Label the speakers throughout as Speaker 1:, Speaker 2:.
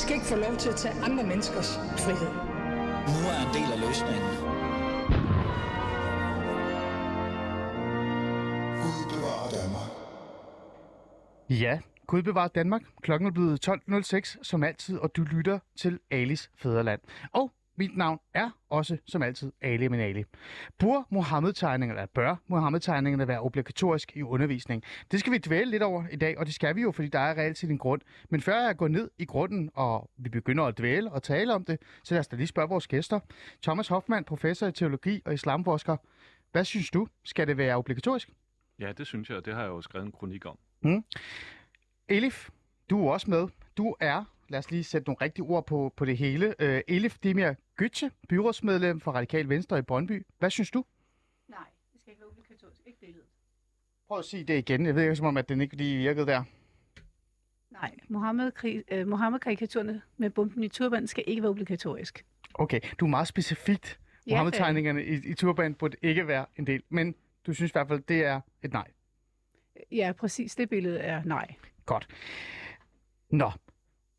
Speaker 1: skal ikke få lov til at tage andre menneskers frihed.
Speaker 2: Nu er en del af løsningen.
Speaker 3: Gud bevarer Danmark.
Speaker 4: Ja, Gud bevarer Danmark. Klokken er blevet 12.06 som altid, og du lytter til Alis Fæderland. Og mit navn er også som altid Ali Minali. Bør Mohammed-tegningerne, eller bør Mohammed-tegningerne være obligatorisk i undervisning? Det skal vi dvæle lidt over i dag, og det skal vi jo, fordi der er reelt set en grund. Men før jeg går ned i grunden, og vi begynder at dvæle og tale om det, så lad os da lige spørge vores gæster. Thomas Hoffmann, professor i teologi og islamforsker. Hvad synes du? Skal det være obligatorisk?
Speaker 5: Ja, det synes jeg, og det har jeg jo skrevet en kronik om.
Speaker 4: Elif, du er også med. Du er, lad os lige sætte nogle rigtige ord på, på det hele. Uh, Elif Demir Gytje, byrådsmedlem for Radikal Venstre i Brøndby. Hvad synes du?
Speaker 6: Nej, det skal ikke være obligatorisk. Ikke billedet.
Speaker 4: Prøv at sige det igen. Jeg ved ikke, som om, at den ikke lige virkede der.
Speaker 6: Nej, Mohammed-krig- øh, Mohammed-karikaturerne med bomben i turban skal ikke være obligatorisk.
Speaker 4: Okay, du er meget specifikt.
Speaker 6: Ja,
Speaker 4: Mohammed-tegningerne i, i turban burde ikke være en del, men du synes i hvert fald, det er et nej.
Speaker 6: Ja, præcis. Det billede er nej.
Speaker 4: Godt. Nå,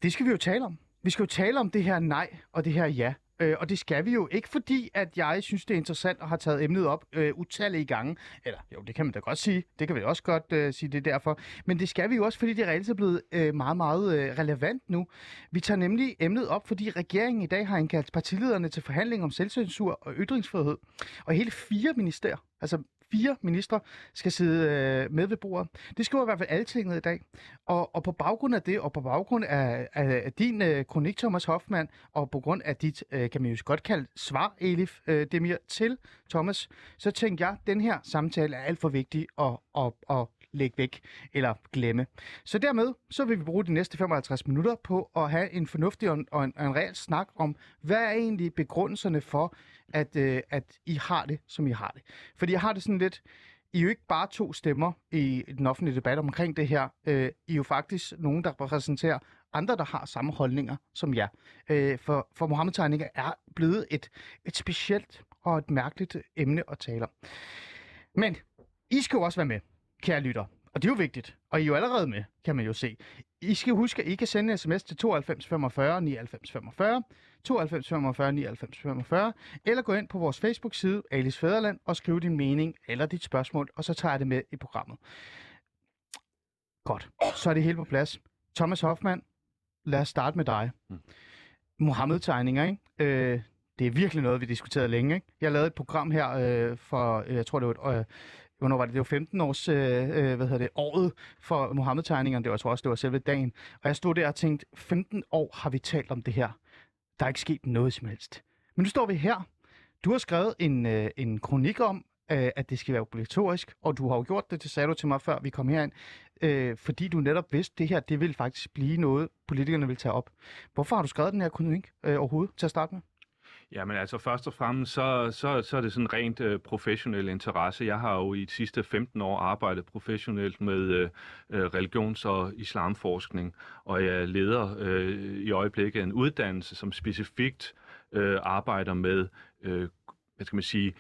Speaker 4: det skal vi jo tale om. Vi skal jo tale om det her nej og det her ja. Øh, og det skal vi jo ikke, fordi at jeg synes, det er interessant og har taget emnet op øh, utallige gange. Eller jo, det kan man da godt sige. Det kan vi også godt øh, sige, det er derfor. Men det skal vi jo også, fordi det er reelt er blevet øh, meget, meget øh, relevant nu. Vi tager nemlig emnet op, fordi regeringen i dag har indkaldt partilederne til forhandling om selvcensur og ytringsfrihed. Og hele fire ministerier, altså fire ministre, skal sidde øh, med ved bordet. Det skriver i hvert fald altinget i dag. Og, og på baggrund af det, og på baggrund af, af, af din øh, kronik, Thomas Hoffmann, og på grund af dit, øh, kan man jo godt kalde svar, Elif øh, Demir, til Thomas, så tænkte jeg, at den her samtale er alt for vigtig at, at, at lægge væk eller glemme. Så dermed, så vil vi bruge de næste 55 minutter på at have en fornuftig og en, og en, og en reel snak om, hvad er egentlig begrundelserne for, at, øh, at I har det, som I har det. Fordi jeg har det sådan lidt, I er jo ikke bare to stemmer i den offentlige debat omkring det her. Øh, I er jo faktisk nogen, der repræsenterer andre, der har samme holdninger som jer. Øh, for, for Mohammed-tegninger er blevet et, et specielt og et mærkeligt emne at tale om. Men I skal jo også være med, kære lytter. Og det er jo vigtigt. Og I er jo allerede med, kan man jo se. I skal huske, at I kan sende en sms til 92 45 99 45, 92 45 99 45, eller gå ind på vores Facebook-side, Alice Fæderland, og skrive din mening eller dit spørgsmål, og så tager jeg det med i programmet. Godt, så er det hele på plads. Thomas Hoffmann, lad os starte med dig. Mohammed-tegninger, ikke? Øh, det er virkelig noget, vi diskuterede længe. Ikke? Jeg lavede et program her øh, for, jeg tror det var, et, øh, hvornår var det? Det var 15 års, øh, øh, hvad hedder det, året for Mohammed-tegningerne. Det var, jeg tror også, det var selve dagen. Og jeg stod der og tænkte, 15 år har vi talt om det her. Der er ikke sket noget som helst. Men nu står vi her. Du har skrevet en, øh, en kronik om, øh, at det skal være obligatorisk, og du har jo gjort det, det sagde du til mig før vi kom herind, øh, fordi du netop vidste, at det her, det vil faktisk blive noget, politikerne vil tage op. Hvorfor har du skrevet den her kronik øh, overhovedet til at starte med?
Speaker 5: Jamen altså først og fremmest, så, så, så er det sådan rent øh, professionel interesse. Jeg har jo i de sidste 15 år arbejdet professionelt med øh, øh, religions- og islamforskning, og jeg leder øh, i øjeblikket en uddannelse, som specifikt øh, arbejder med, øh, hvad skal man sige,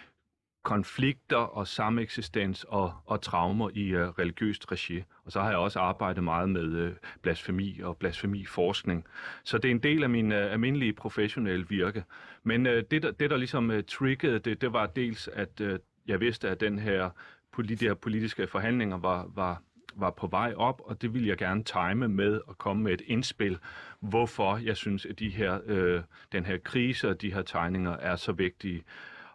Speaker 5: konflikter og sameksistens og, og traumer i øh, religiøst regi. Og så har jeg også arbejdet meget med øh, blasfemi og blasfemiforskning. Så det er en del af min øh, almindelige professionelle virke. Men øh, det, der, det, der ligesom øh, triggede det, det var dels, at øh, jeg vidste, at den her, de her politiske forhandlinger var, var, var på vej op, og det ville jeg gerne time med at komme med et indspil, hvorfor jeg synes, at de her, øh, den her krise og de her tegninger er så vigtige.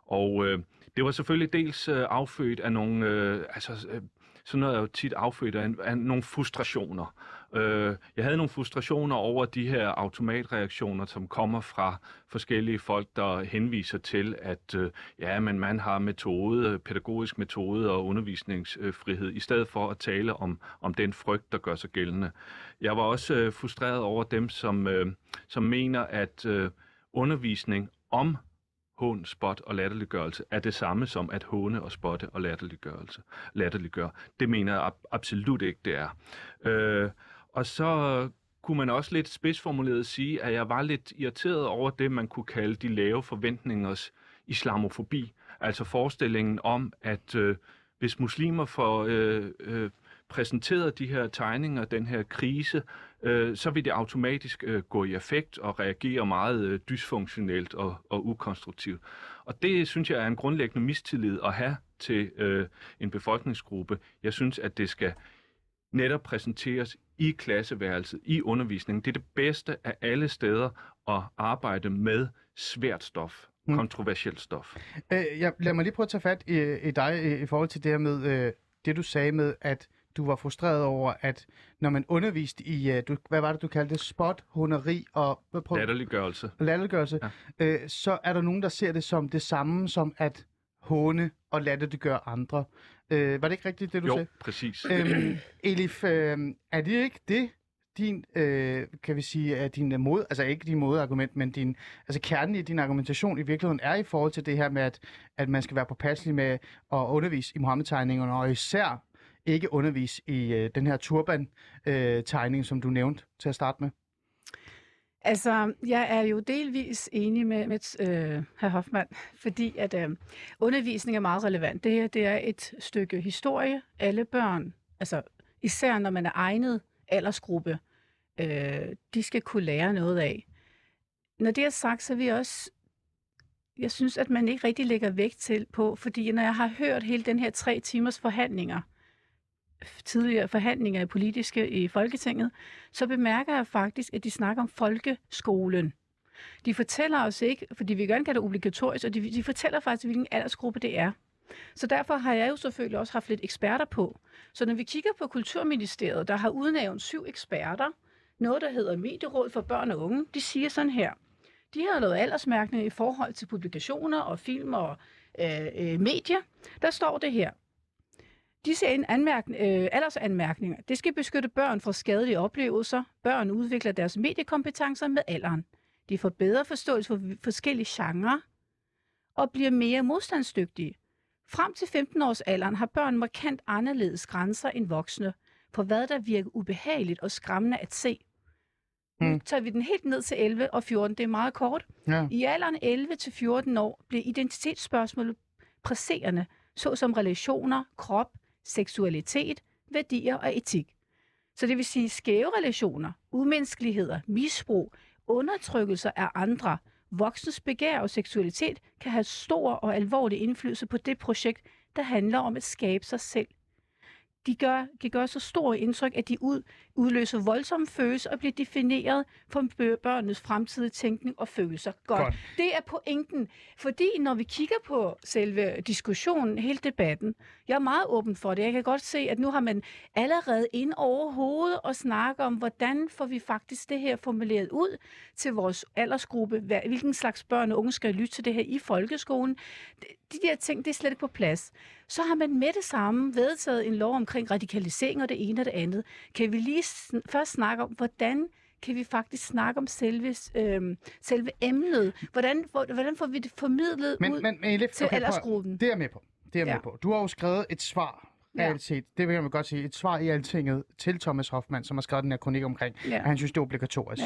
Speaker 5: Og øh, det var selvfølgelig dels øh, affødt af nogle, øh, altså øh, sådan noget er jo tit affødt af, af nogle frustrationer. Øh, jeg havde nogle frustrationer over de her automatreaktioner, som kommer fra forskellige folk, der henviser til, at øh, ja, men man har metode, øh, pædagogisk metode og undervisningsfrihed, i stedet for at tale om, om den frygt, der gør sig gældende. Jeg var også øh, frustreret over dem, som, øh, som mener, at øh, undervisning om hån, spot og latterliggørelse er det samme som at håne og spotte og latterliggørelse. Latterliggøre. Det mener jeg ab- absolut ikke, det er. Øh, og så kunne man også lidt spidsformuleret sige, at jeg var lidt irriteret over det, man kunne kalde de lave forventningers islamofobi. Altså forestillingen om, at øh, hvis muslimer får øh, øh, præsenteret de her tegninger, den her krise, øh, så vil det automatisk øh, gå i effekt og reagere meget øh, dysfunktionelt og, og ukonstruktivt. Og det synes jeg er en grundlæggende mistillid at have til øh, en befolkningsgruppe. Jeg synes, at det skal netop præsenteres i klasseværelset, i undervisningen. Det er det bedste af alle steder at arbejde med svært stof,
Speaker 4: Mm.
Speaker 5: kontroversielt stof.
Speaker 4: Øh, jeg, lad mig lige prøve at tage fat i, i dig i, i forhold til det her med, øh, det du sagde med, at du var frustreret over, at når man underviste i, øh, du, hvad var det, du kaldte det, spot, huneri og prøv,
Speaker 5: Latterliggørelse.
Speaker 4: latterliggørelse,
Speaker 5: Ja.
Speaker 4: øh, så er der nogen, der ser det som det samme som at håne og latterliggøre andre. Øh, var det ikke rigtigt, det du
Speaker 5: Jo,
Speaker 4: sagde?
Speaker 5: præcis.
Speaker 4: Øhm, Elif, øh, er det ikke det, din, øh, kan vi sige, er din mod, altså ikke din modargument, men din, altså kernen i din argumentation i virkeligheden er i forhold til det her med, at, at man skal være påpasselig med at undervise i Mohammed-tegningerne, og især ikke undervise i øh, den her turban-tegning, øh, som du nævnte til at starte med.
Speaker 6: Altså, jeg er jo delvis enig med, med øh, herr Hoffmann, fordi at øh, undervisning er meget relevant. Det her det er et stykke historie. Alle børn, altså især når man er egnet aldersgruppe, øh, de skal kunne lære noget af. Når det er sagt, så vil jeg også, jeg synes, at man ikke rigtig lægger vægt til på, fordi når jeg har hørt hele den her tre timers forhandlinger, tidligere forhandlinger i politiske i Folketinget, så bemærker jeg faktisk, at de snakker om folkeskolen. De fortæller os ikke, fordi vi gerne kan det obligatorisk, og de, de fortæller faktisk, hvilken aldersgruppe det er. Så derfor har jeg jo selvfølgelig også haft lidt eksperter på. Så når vi kigger på Kulturministeriet, der har udnævnt syv eksperter, noget der hedder Medieråd for Børn og Unge, de siger sådan her. De har lavet aldersmærkning i forhold til publikationer og film og øh, øh, medier. Der står det her. Disse anmærk- øh, aldersanmærkninger, det skal beskytte børn fra skadelige oplevelser. Børn udvikler deres mediekompetencer med alderen. De får bedre forståelse for forskellige genrer og bliver mere modstandsdygtige. Frem til 15 års alderen har børn markant anderledes grænser end voksne, for hvad der virker ubehageligt og skræmmende at se. Nu
Speaker 4: Mm.
Speaker 6: tager vi den helt ned til 11 og 14, det er meget kort.
Speaker 4: Ja.
Speaker 6: I alderen 11 til 14 år bliver identitetsspørgsmål presserende, såsom relationer, krop, seksualitet, værdier og etik. Så det vil sige skæve relationer, umenneskeligheder, misbrug, undertrykkelser af andre, voksnes begær og seksualitet kan have stor og alvorlig indflydelse på det projekt, der handler om at skabe sig selv. De gør, de gør så stor indtryk, at de ud, udløser voldsomme følelser og bliver defineret for bø- børnenes fremtidige tænkning og følelser. Godt.
Speaker 4: Godt.
Speaker 6: Det er pointen. Fordi når vi kigger på selve diskussionen, hele debatten, jeg er meget åben for det. Jeg kan godt se, at nu har man allerede ind over hovedet og snakke om, hvordan får vi faktisk det her formuleret ud til vores aldersgruppe, hvilken slags børn og unge skal lytte til det her i folkeskolen. De, de der ting, det er slet ikke på plads. Så har man med det samme vedtaget en lov omkring radikalisering og det ene og det andet. Kan vi lige først snakke om, hvordan kan vi faktisk snakke om selve, øh, selve emnet? Hvordan, hvor, hvordan får vi det formidlet
Speaker 4: Men,
Speaker 6: ud
Speaker 4: men, men Elif,
Speaker 6: til
Speaker 4: okay, prøv
Speaker 6: aldersgruppen?
Speaker 4: Det er jeg med på. Det er jeg
Speaker 6: Ja.
Speaker 4: med på. Du har jo skrevet et svar,
Speaker 6: Ja.
Speaker 4: reelt set, det vil jeg godt sige, et svar i Altinget til Thomas Hoffmann, som har skrevet den her kronik omkring,
Speaker 6: Ja.
Speaker 4: at han synes, det er obligatorisk.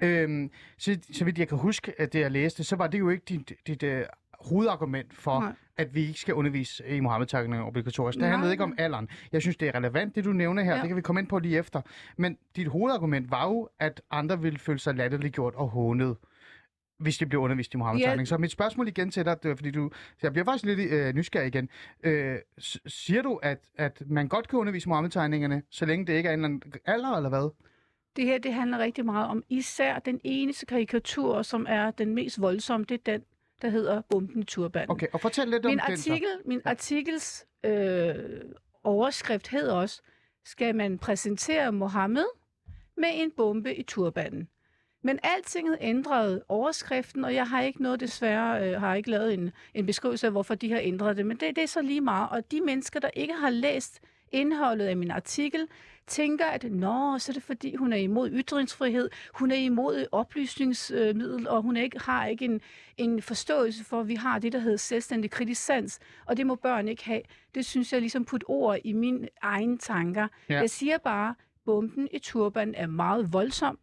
Speaker 6: Ja.
Speaker 4: Øhm, så, så vidt jeg kan huske, at det jeg læste, så var det jo ikke dit, dit uh, hovedargument for,
Speaker 6: Nej.
Speaker 4: at vi ikke skal undervise i Mohammed-tegninger obligatorisk. Det handlede ikke om alderen. Jeg synes, det er relevant, det du nævner her.
Speaker 6: Ja.
Speaker 4: Det kan vi komme ind på lige efter. Men dit hovedargument var jo, at andre ville føle sig latterliggjort og hånet hvis de bliver undervist i Mohammed-tegning.
Speaker 6: Ja.
Speaker 4: Så mit spørgsmål igen til dig, det fordi du, jeg bliver faktisk lidt øh, nysgerrig igen. Øh, siger du, at, at man godt kan undervise Mohammed-tegningerne, så længe det ikke er en eller anden alder, eller hvad?
Speaker 6: Det her det handler rigtig meget om især den eneste karikatur, som er den mest voldsomme, det er den, der hedder Bomben i Turbanen.
Speaker 4: Okay, og fortæl lidt om
Speaker 6: Min
Speaker 4: den så.
Speaker 6: artikel, min artikels øh, overskrift hedder også, skal man præsentere Mohammed med en bombe i turbanen. Men altinget ændrede overskriften, og jeg har ikke noget desværre, øh, har ikke lavet en, en beskrivelse af, hvorfor de har ændret det. Men det, det er så lige meget. Og de mennesker, der ikke har læst indholdet af min artikel, tænker, at nå, så er det fordi, hun er imod ytringsfrihed, hun er imod oplysningsmiddel, og hun ikke, har ikke en, en forståelse for, at vi har det, der hedder selvstændig kritisk sans, og det må børn ikke have. Det synes jeg ligesom putte ord i mine egne tanker.
Speaker 4: Ja.
Speaker 6: Jeg siger bare, bomben i turban er meget voldsom.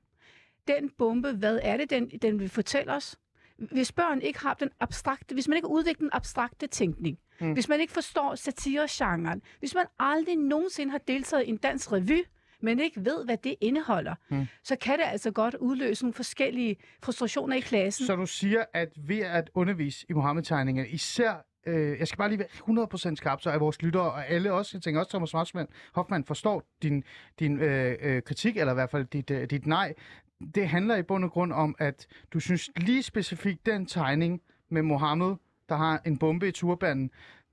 Speaker 6: Den bombe, hvad er det, den, den vil fortælle os? Hvis børn ikke har den abstrakte, hvis man ikke udvikler den abstrakte tænkning, mm. hvis man ikke forstår satiregenren, hvis man aldrig nogensinde har deltaget i en dansk revy, men ikke ved, hvad det indeholder,
Speaker 4: Mm.
Speaker 6: så kan det altså godt udløse nogle forskellige frustrationer i klassen.
Speaker 4: Så du siger, at ved at undervise i Mohammed-tegninger, især Øh, jeg skal bare lige være 100% skarp, så er vores lyttere og alle også, jeg tænker også Thomas Hoffmann, Hoffmann forstår din, din øh, øh, kritik, eller i hvert fald dit, øh, dit nej. Det handler i bund og grund om, at du synes lige specifikt den tegning med Mohammed, der har en bombe i turbanen,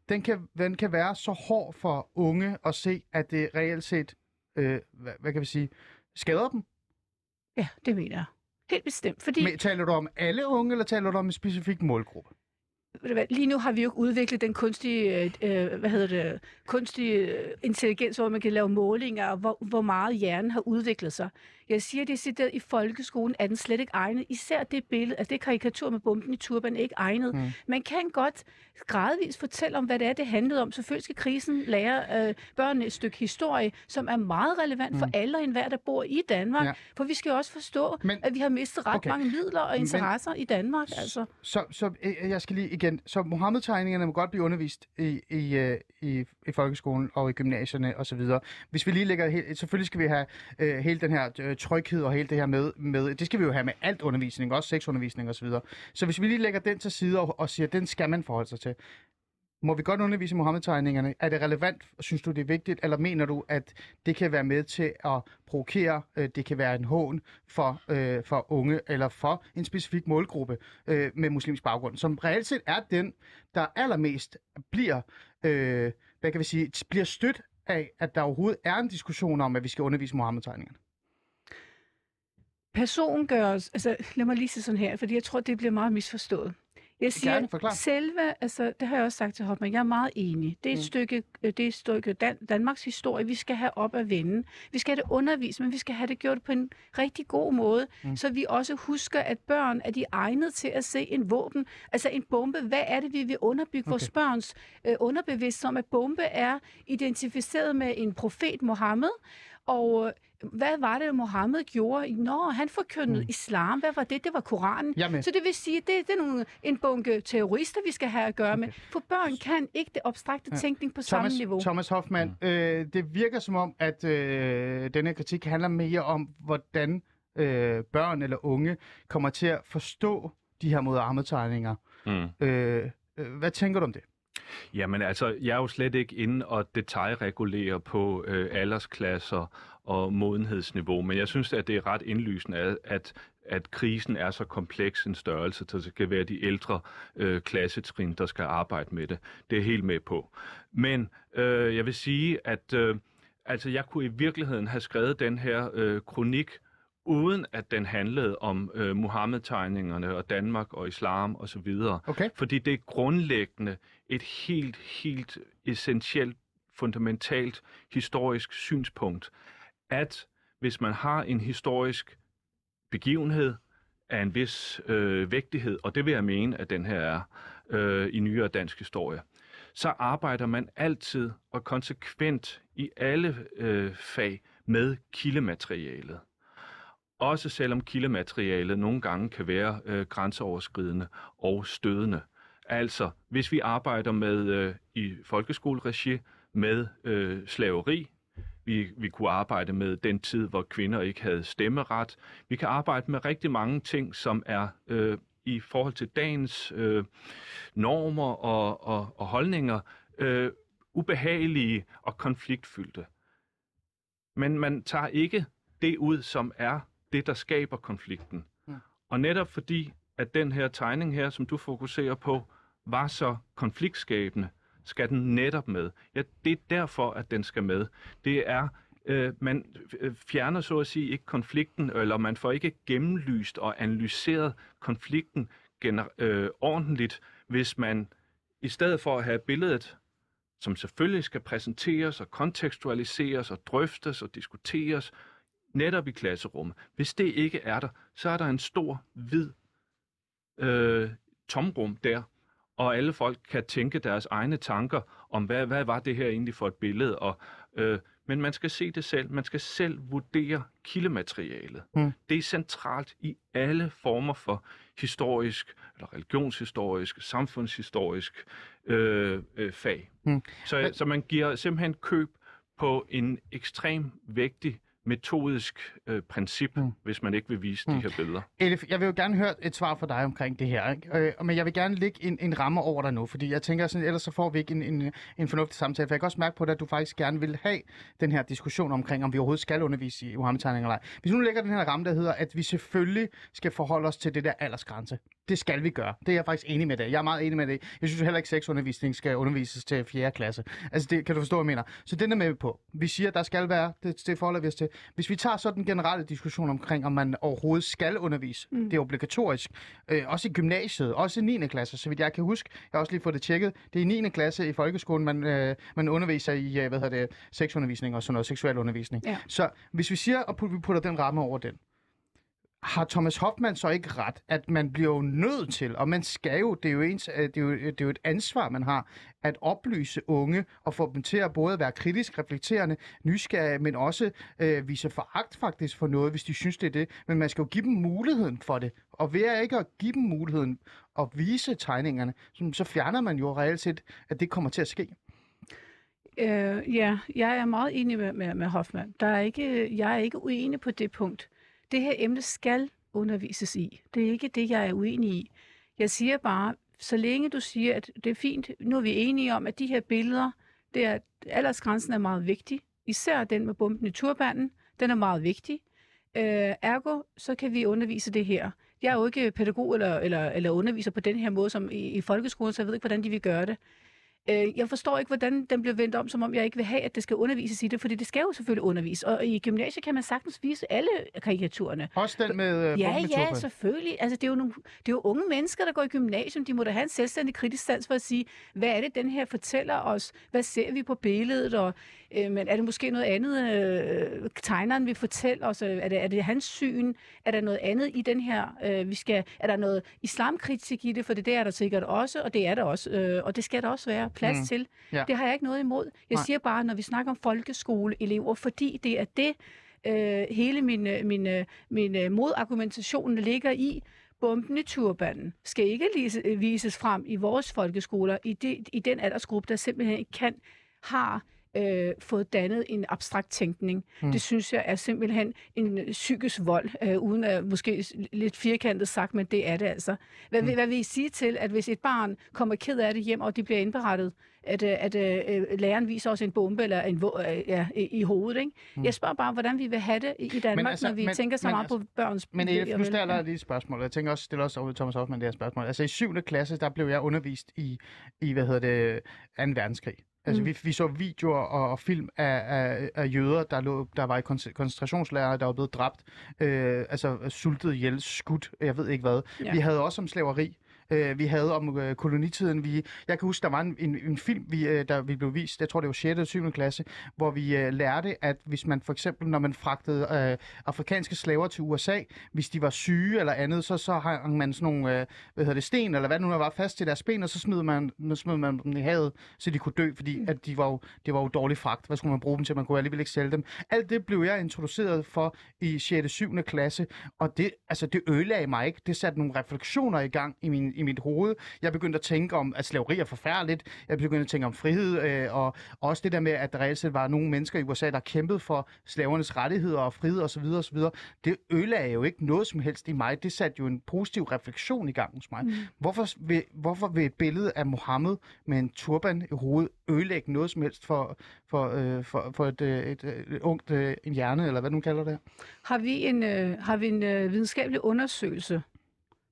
Speaker 4: den kan, den kan være så hård for unge at se, at det reelt set, øh, hvad, hvad kan vi sige, skader dem.
Speaker 6: Ja, det mener jeg. Helt bestemt, fordi...
Speaker 4: Men, taler du om alle unge, eller taler du om en specifik målgruppe?
Speaker 6: lige nu har vi jo ikke udviklet den kunstige, øh, øh, hvad hedder det, kunstige øh, intelligens, hvor man kan lave målinger, og hvor, hvor meget hjernen har udviklet sig. Jeg siger, det er i folkeskolen, er den slet ikke egnet. Især det billede, altså det karikatur med bomben i turban, er ikke egnet. Mm. Man kan godt gradvist fortælle om, hvad det er, det handlede om. Selvfølgelig skal krisen lære øh, børnene et stykke historie, som er meget relevant mm. for alle og enhver, der bor i Danmark.
Speaker 4: Ja.
Speaker 6: For vi skal også forstå,
Speaker 4: Men-
Speaker 6: Men, at vi har mistet ret
Speaker 4: Okay.
Speaker 6: mange midler og
Speaker 4: Men-
Speaker 6: interesser i Danmark. Altså.
Speaker 4: Så, så øh, jeg skal lige igen. Så Mohammed-tegningerne må godt blive undervist i, i, øh, i, i folkeskolen og i gymnasierne osv. Hvis vi lige lægger helt, selvfølgelig skal vi have øh, hele den her øh, Øh, tryghed og hele det her med, med, det skal vi jo have med alt undervisning, også sexundervisning osv. Så, så hvis vi lige lægger den til side og, og siger, at den skal man forholde sig til. Må vi godt undervise i Mohammed-tegningerne? Er det relevant? Synes du, det er vigtigt? Eller mener du, at det kan være med til at provokere? Øh, det kan være en hån for, øh, for unge eller for en specifik målgruppe øh, med muslimsk baggrund, som reelt set er den, der allermest bliver, øh, hvad kan vi sige, bliver stødt af, at der overhovedet er en diskussion om, at vi skal undervise Mohammed-tegningerne.
Speaker 6: Person gør os, altså lad mig lige sige sådan her, fordi jeg tror, det bliver meget misforstået. Jeg siger,
Speaker 4: Gerne,
Speaker 6: selve, altså det har jeg også sagt til Hoffmann, jeg er meget enig. Det er et
Speaker 4: Mm.
Speaker 6: stykke, øh, det er et stykke Dan- Danmarks historie, vi skal have op at vende. Vi skal have det undervist, men vi skal have det gjort på en rigtig god måde,
Speaker 4: mm.
Speaker 6: så vi også husker, at børn er de egnet til at se en våben, altså en bombe. Hvad er det, vi vil underbygge okay. vores børns øh, underbevidsthed om, at bombe er identificeret med en profet Mohammed, og øh, hvad var det, Mohammed gjorde? Nå, han forkyndede
Speaker 4: Mm.
Speaker 6: mm. islam. Hvad var det? Det var Koranen.
Speaker 4: Med.
Speaker 6: Så det vil sige, det, det er nogle, en bunke terrorister, vi skal have at gøre med. For børn kan ikke det abstrakte
Speaker 4: Ja.
Speaker 6: tænkning på
Speaker 4: Thomas,
Speaker 6: samme niveau.
Speaker 4: Thomas Hoffmann, øh, det virker som om, at øh, denne kritik handler mere om, hvordan øh, børn eller unge kommer til at forstå de her Mohammed-tegninger.
Speaker 5: Mm.
Speaker 4: Øh, øh, hvad tænker du om det?
Speaker 5: Jamen altså, jeg er jo slet ikke inde og detaljregulere på øh, aldersklasser og modenhedsniveau, men jeg synes, at det er ret indlysende, at, at, krisen er så kompleks en størrelse, så det skal være de ældre øh, klassetrin, der skal arbejde med det. Det er helt med på. Men øh, jeg vil sige, at øh, altså, jeg kunne i virkeligheden have skrevet den her øh, kronik, uden at den handlede om øh, Mohammed-tegningerne og Danmark og islam osv.
Speaker 4: Okay.
Speaker 5: Fordi det er grundlæggende et helt, helt essentielt, fundamentalt historisk synspunkt, at hvis man har en historisk begivenhed af en vis øh, vægtighed, og det vil jeg mene, at den her er øh, i nyere dansk historie, så arbejder man altid og konsekvent i alle øh, fag med kildematerialet. Også selvom kildematerialet nogle gange kan være øh, grænseoverskridende og stødende. Altså, hvis vi arbejder med øh, i folkeskoleregi med øh, slaveri, vi, vi kunne arbejde med den tid, hvor kvinder ikke havde stemmeret. Vi kan arbejde med rigtig mange ting, som er øh, i forhold til dagens øh, normer og, og, og holdninger øh, ubehagelige og konfliktfyldte. Men man tager ikke det ud, som er det, der skaber konflikten.
Speaker 4: Ja.
Speaker 5: Og netop fordi, at den her tegning her, som du fokuserer på, var så konfliktskabende, skal den netop med. Ja, det er derfor, at den skal med. Det er, øh, man øh, fjerner så at sige ikke konflikten, eller man får ikke gennemlyst og analyseret konflikten gener- øh, ordentligt, hvis man i stedet for at have billedet, som selvfølgelig skal præsenteres og kontekstualiseres og drøftes og diskuteres, netop i klasserummet. Hvis det ikke er der, så er der en stor, hvid øh, tomrum der, og alle folk kan tænke deres egne tanker om, hvad, hvad var det her egentlig for et billede. Og, øh, men man skal se det selv. Man skal selv vurdere kildematerialet.
Speaker 4: Mm.
Speaker 5: Det er centralt i alle former for historisk, eller religionshistorisk, samfundshistorisk øh, øh, fag.
Speaker 4: Mm.
Speaker 5: Så, så man giver simpelthen køb på en ekstrem vægtig metodisk øh, princip,
Speaker 4: Mm.
Speaker 5: hvis man ikke vil vise
Speaker 4: Mm.
Speaker 5: de her billeder.
Speaker 4: Elif, jeg vil jo gerne høre et svar fra dig omkring det her, ikke? Øh, men jeg vil gerne lægge en, en ramme over dig nu, fordi jeg tænker sådan, ellers så får vi ikke en, en, en fornuftig samtale, for jeg kan også mærke på dig, at du faktisk gerne vil have den her diskussion omkring, om vi overhovedet skal undervise i Muhammed-tegninger eller ej. Hvis nu lægger den her ramme, der hedder, at vi selvfølgelig skal forholde os til det der aldersgrænse. Det skal vi gøre. Det er jeg faktisk enig med det. Jeg er meget enig med det. Jeg synes heller ikke, at sexundervisning skal undervises til 4. klasse. Altså, det kan du forstå, hvad jeg mener. Så den er med på. Vi siger, at der skal være, det, det forholder vi os til. Hvis vi tager så den generelle diskussion omkring, om man overhovedet skal undervise, mm. det er obligatorisk. Øh, også i gymnasiet, også i 9. klasse, så vidt jeg kan huske. Jeg har også lige fået det tjekket. Det er i 9. klasse i folkeskolen, man, øh, man underviser i, øh, hvad hedder det, sexundervisning og sådan noget, seksuel undervisning.
Speaker 6: Ja.
Speaker 4: Så hvis vi siger, at vi putter den ramme over den, har Thomas Hoffmann så ikke ret, at man bliver jo nødt til, og man skal jo, det er jo, ens, øh, det er jo, det er jo et ansvar, man har, at oplyse unge og få dem til at både være kritisk, reflekterende, nysgerrige, men også øh, vise foragt faktisk for noget, hvis de synes, det er det. Men man skal jo give dem muligheden for det. Og ved at ikke at give dem muligheden at vise tegningerne, så, så fjerner man jo reelt set, at det kommer til at ske.
Speaker 6: Øh, ja, jeg er meget enig med, med, med Hoffmann. Der er ikke, jeg er ikke uenig på det punkt. Det her emne skal undervises i. Det er ikke det, jeg er uenig i. Jeg siger bare, så længe du siger, at det er fint, nu er vi enige om, at de her billeder, det er, aldersgrænsen er meget vigtig. Især den med bomben i turbanen, den er meget vigtig. Øh, ergo, så kan vi undervise det her. Jeg er jo ikke pædagog eller, eller, eller underviser på den her måde som i, i folkeskolen, så jeg ved ikke, hvordan de vil gøre det. Øh, jeg forstår ikke, hvordan den bliver vendt om, som om jeg ikke vil have, at det skal undervises i det, fordi det skal jo selvfølgelig undervise. Og i gymnasiet kan man sagtens vise alle karikaturerne.
Speaker 4: Også den med øh,
Speaker 6: Ja, ja, selvfølgelig. Altså, det, er jo nogle, det er jo unge mennesker, der går i gymnasium. De må da have en selvstændig kritisk sans for at sige, hvad er det, den her fortæller os? Hvad ser vi på billedet? Og, øh, men er det måske noget andet, øh, tegneren vil fortælle os? Er det, er det hans syn? Er der noget andet i den her? Øh, vi skal, er der noget islamkritik i det? For det der er der sikkert også, og det er der også. Øh, og det skal der også være plads
Speaker 4: Mm.
Speaker 6: til.
Speaker 4: Ja.
Speaker 6: Det har jeg ikke noget imod. Jeg
Speaker 4: Nej.
Speaker 6: siger bare, når vi snakker om folkeskoleelever, fordi det er det, øh, hele min, øh, min, øh, min øh, modargumentation ligger i. Bomben i turbanen skal ikke vises frem i vores folkeskoler, i, det, i den aldersgruppe, der simpelthen ikke kan, har øh, fået dannet en abstrakt tænkning.
Speaker 4: Mm.
Speaker 6: Det synes jeg er simpelthen en øh, psykisk vold, øh, uden at måske lidt firkantet sagt, men det er det altså. Hvad, mm. hvad vil I sige til, at hvis et barn kommer ked af det hjem, og de bliver indberettet, at, øh, at øh, læreren viser os en bombe eller en øh, ja, i, hovedet, ikke? Mm. Jeg spørger bare, hvordan vi vil have det i Danmark,
Speaker 4: altså,
Speaker 6: altså, når vi
Speaker 4: men-
Speaker 6: tænker så
Speaker 4: men
Speaker 6: meget
Speaker 4: altså-
Speaker 6: på børns
Speaker 4: Men
Speaker 6: og
Speaker 4: nu stiller jeg lige et spørgsmål. Jeg tænker også, stiller også over Thomas Hoffmann det her spørgsmål. Altså i 7. klasse, der blev jeg undervist i, i hvad hedder det, 2. verdenskrig. Altså
Speaker 6: Mm.
Speaker 4: vi, vi så videoer og, og film af, af, af jøder, der, lå, der var i kon- koncentrationslejre, der var blevet dræbt, øh, altså sultet ihjel, skudt, jeg ved ikke hvad. Ja. Vi havde også om slaveri. Øh, vi havde om øh, kolonitiden. Vi, jeg kan huske, der var en, en, en film, vi, øh, der vi blev vist, jeg tror det var 6. eller 7. klasse, hvor vi øh, lærte, at hvis man for eksempel, når man fragtede øh, afrikanske slaver til USA, hvis de var syge eller andet, så, så hang man sådan nogle øh, hvad hedder det, sten, eller hvad nu var fast til deres ben, og så smed man, smed man dem i havet, så de kunne dø, fordi
Speaker 6: Mm.
Speaker 4: at de var jo, det var jo dårlig fragt. Hvad skulle man bruge dem til? Man kunne alligevel ikke sælge dem. Alt det blev jeg introduceret for i 6. og 7. klasse, og det, altså, det ødelagde mig ikke. Det satte nogle refleksioner i gang i, min, i mit hoved. Jeg begyndte at tænke om, at slaveri er forfærdeligt. Jeg begyndte at tænke om frihed, øh, og også det der med, at der reelt set var nogle mennesker i USA, der kæmpede for slavernes rettigheder og frihed osv. osv. Det ødelagde jo ikke noget som helst i mig. Det satte jo en positiv refleksion i gang hos mig. Mm. Hvorfor, vil, hvorfor vil et billede af Mohammed med en turban i hovedet ødelægge noget som helst for, for, øh, for, for et, øh, et, et, et ungt øh, en hjerne, eller hvad du kalder det?
Speaker 6: Har vi en, øh, har vi en øh, videnskabelig undersøgelse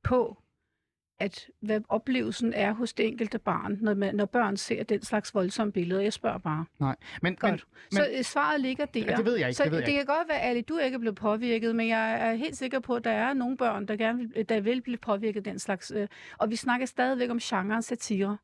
Speaker 6: på, at hvad oplevelsen er hos det enkelte barn, når, man, når børn ser den slags voldsomme billeder? Jeg spørger bare.
Speaker 4: Nej, men, men,
Speaker 6: Godt. Så øh, svaret ligger der.
Speaker 4: Ja, det ved jeg ikke,
Speaker 6: Så
Speaker 4: det ved jeg
Speaker 6: det kan godt være, at du ikke er blevet påvirket, men jeg er helt sikker på, at der er nogle børn, der, gerne vil, der vil blive påvirket den slags. Øh, og vi snakker stadigvæk om genren satire.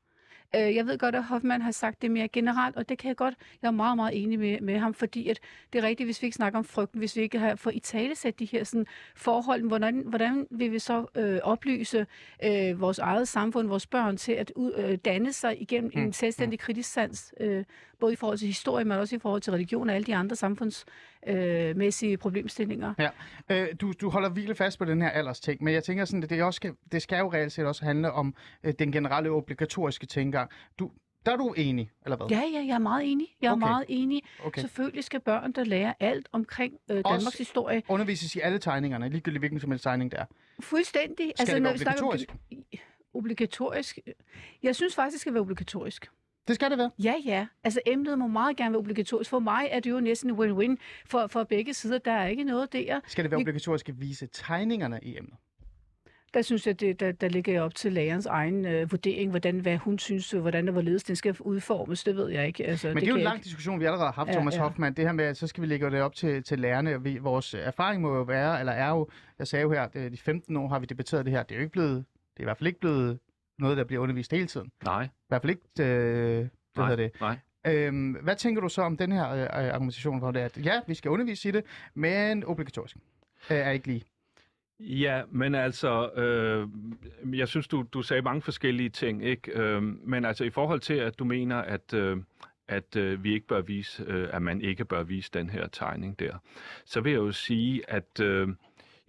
Speaker 6: Øh, Jeg ved godt, at Hoffmann har sagt det mere generelt, og det kan jeg godt, jeg er meget, meget enig med, med ham, fordi at det er rigtigt, hvis vi ikke snakker om frygten, hvis vi ikke har for i tale sat de her sådan, forhold, hvordan, hvordan vil vi så øh, oplyse øh, vores eget samfund, vores børn til at ud, øh, danne sig igennem
Speaker 4: Mm,
Speaker 6: en selvstændig kritisk sans, øh, både i forhold til historie, men også i forhold til religion og alle de andre samfundsmæssige øh, problemstillinger.
Speaker 4: Ja. Øh, du, du holder virkelig fast på den her aldersting, men jeg tænker sådan, at det, også skal, det skal jo reelt set også handle om øh, den generelle obligatoriske tænkegang. Du, Der er du enig, eller hvad?
Speaker 6: Ja, ja, jeg er meget enig. Jeg er
Speaker 4: Okay.
Speaker 6: meget enig.
Speaker 4: Okay.
Speaker 6: Selvfølgelig skal børn, der lærer alt omkring øh, Danmarks historie,
Speaker 4: Undervises i alle tegningerne, ligegyldigt hvilken som helst tegning det er.
Speaker 6: fuldstændig.
Speaker 4: Skal det
Speaker 6: når
Speaker 4: være
Speaker 6: snakker
Speaker 4: obligatorisk?
Speaker 6: Obligatorisk? Jeg synes faktisk, det skal være obligatorisk.
Speaker 4: Det skal det være.
Speaker 6: Ja, ja. Altså emnet må meget gerne være obligatorisk. For mig er det jo næsten en win-win for, for begge sider. Der er ikke noget der.
Speaker 4: Skal det være
Speaker 6: Vi-
Speaker 4: obligatorisk at vise tegningerne i emnet?
Speaker 6: Der synes jeg, det, der, der ligger jeg op til lærerens egen øh, vurdering, hvordan, hvad hun synes, øh, hvordan og hvorledes den skal udformes. Det ved jeg ikke. Altså,
Speaker 4: Men det, det er jo en lang diskussion, vi allerede har haft,
Speaker 6: Ja,
Speaker 4: Thomas
Speaker 6: ja.
Speaker 4: Hoffmann. Det her med, at så skal vi lægge det op til, til lærerne. Vi, vores erfaring må jo være, eller er jo, jeg sagde jo her, at de 15 år har vi debatteret det her. Det er jo ikke blevet, det er i hvert fald ikke blevet noget, der bliver undervist hele tiden. I
Speaker 5: Nej,
Speaker 4: hvert fald ikke, øh, hvad
Speaker 5: nej,
Speaker 4: hedder det,
Speaker 5: nej.
Speaker 4: Øhm, hvad tænker du så om den her øh, øh, argumentation for det, at ja, vi skal undervise i det, men obligatorisk øh, er ikke lige.
Speaker 5: Ja, men altså, øh, jeg synes, du, du sagde mange forskellige ting, ikke? Øh, men altså, i forhold til, at du mener, at, øh, at øh, vi ikke bør vise, øh, at man ikke bør vise den her tegning der, så vil jeg jo sige, at øh,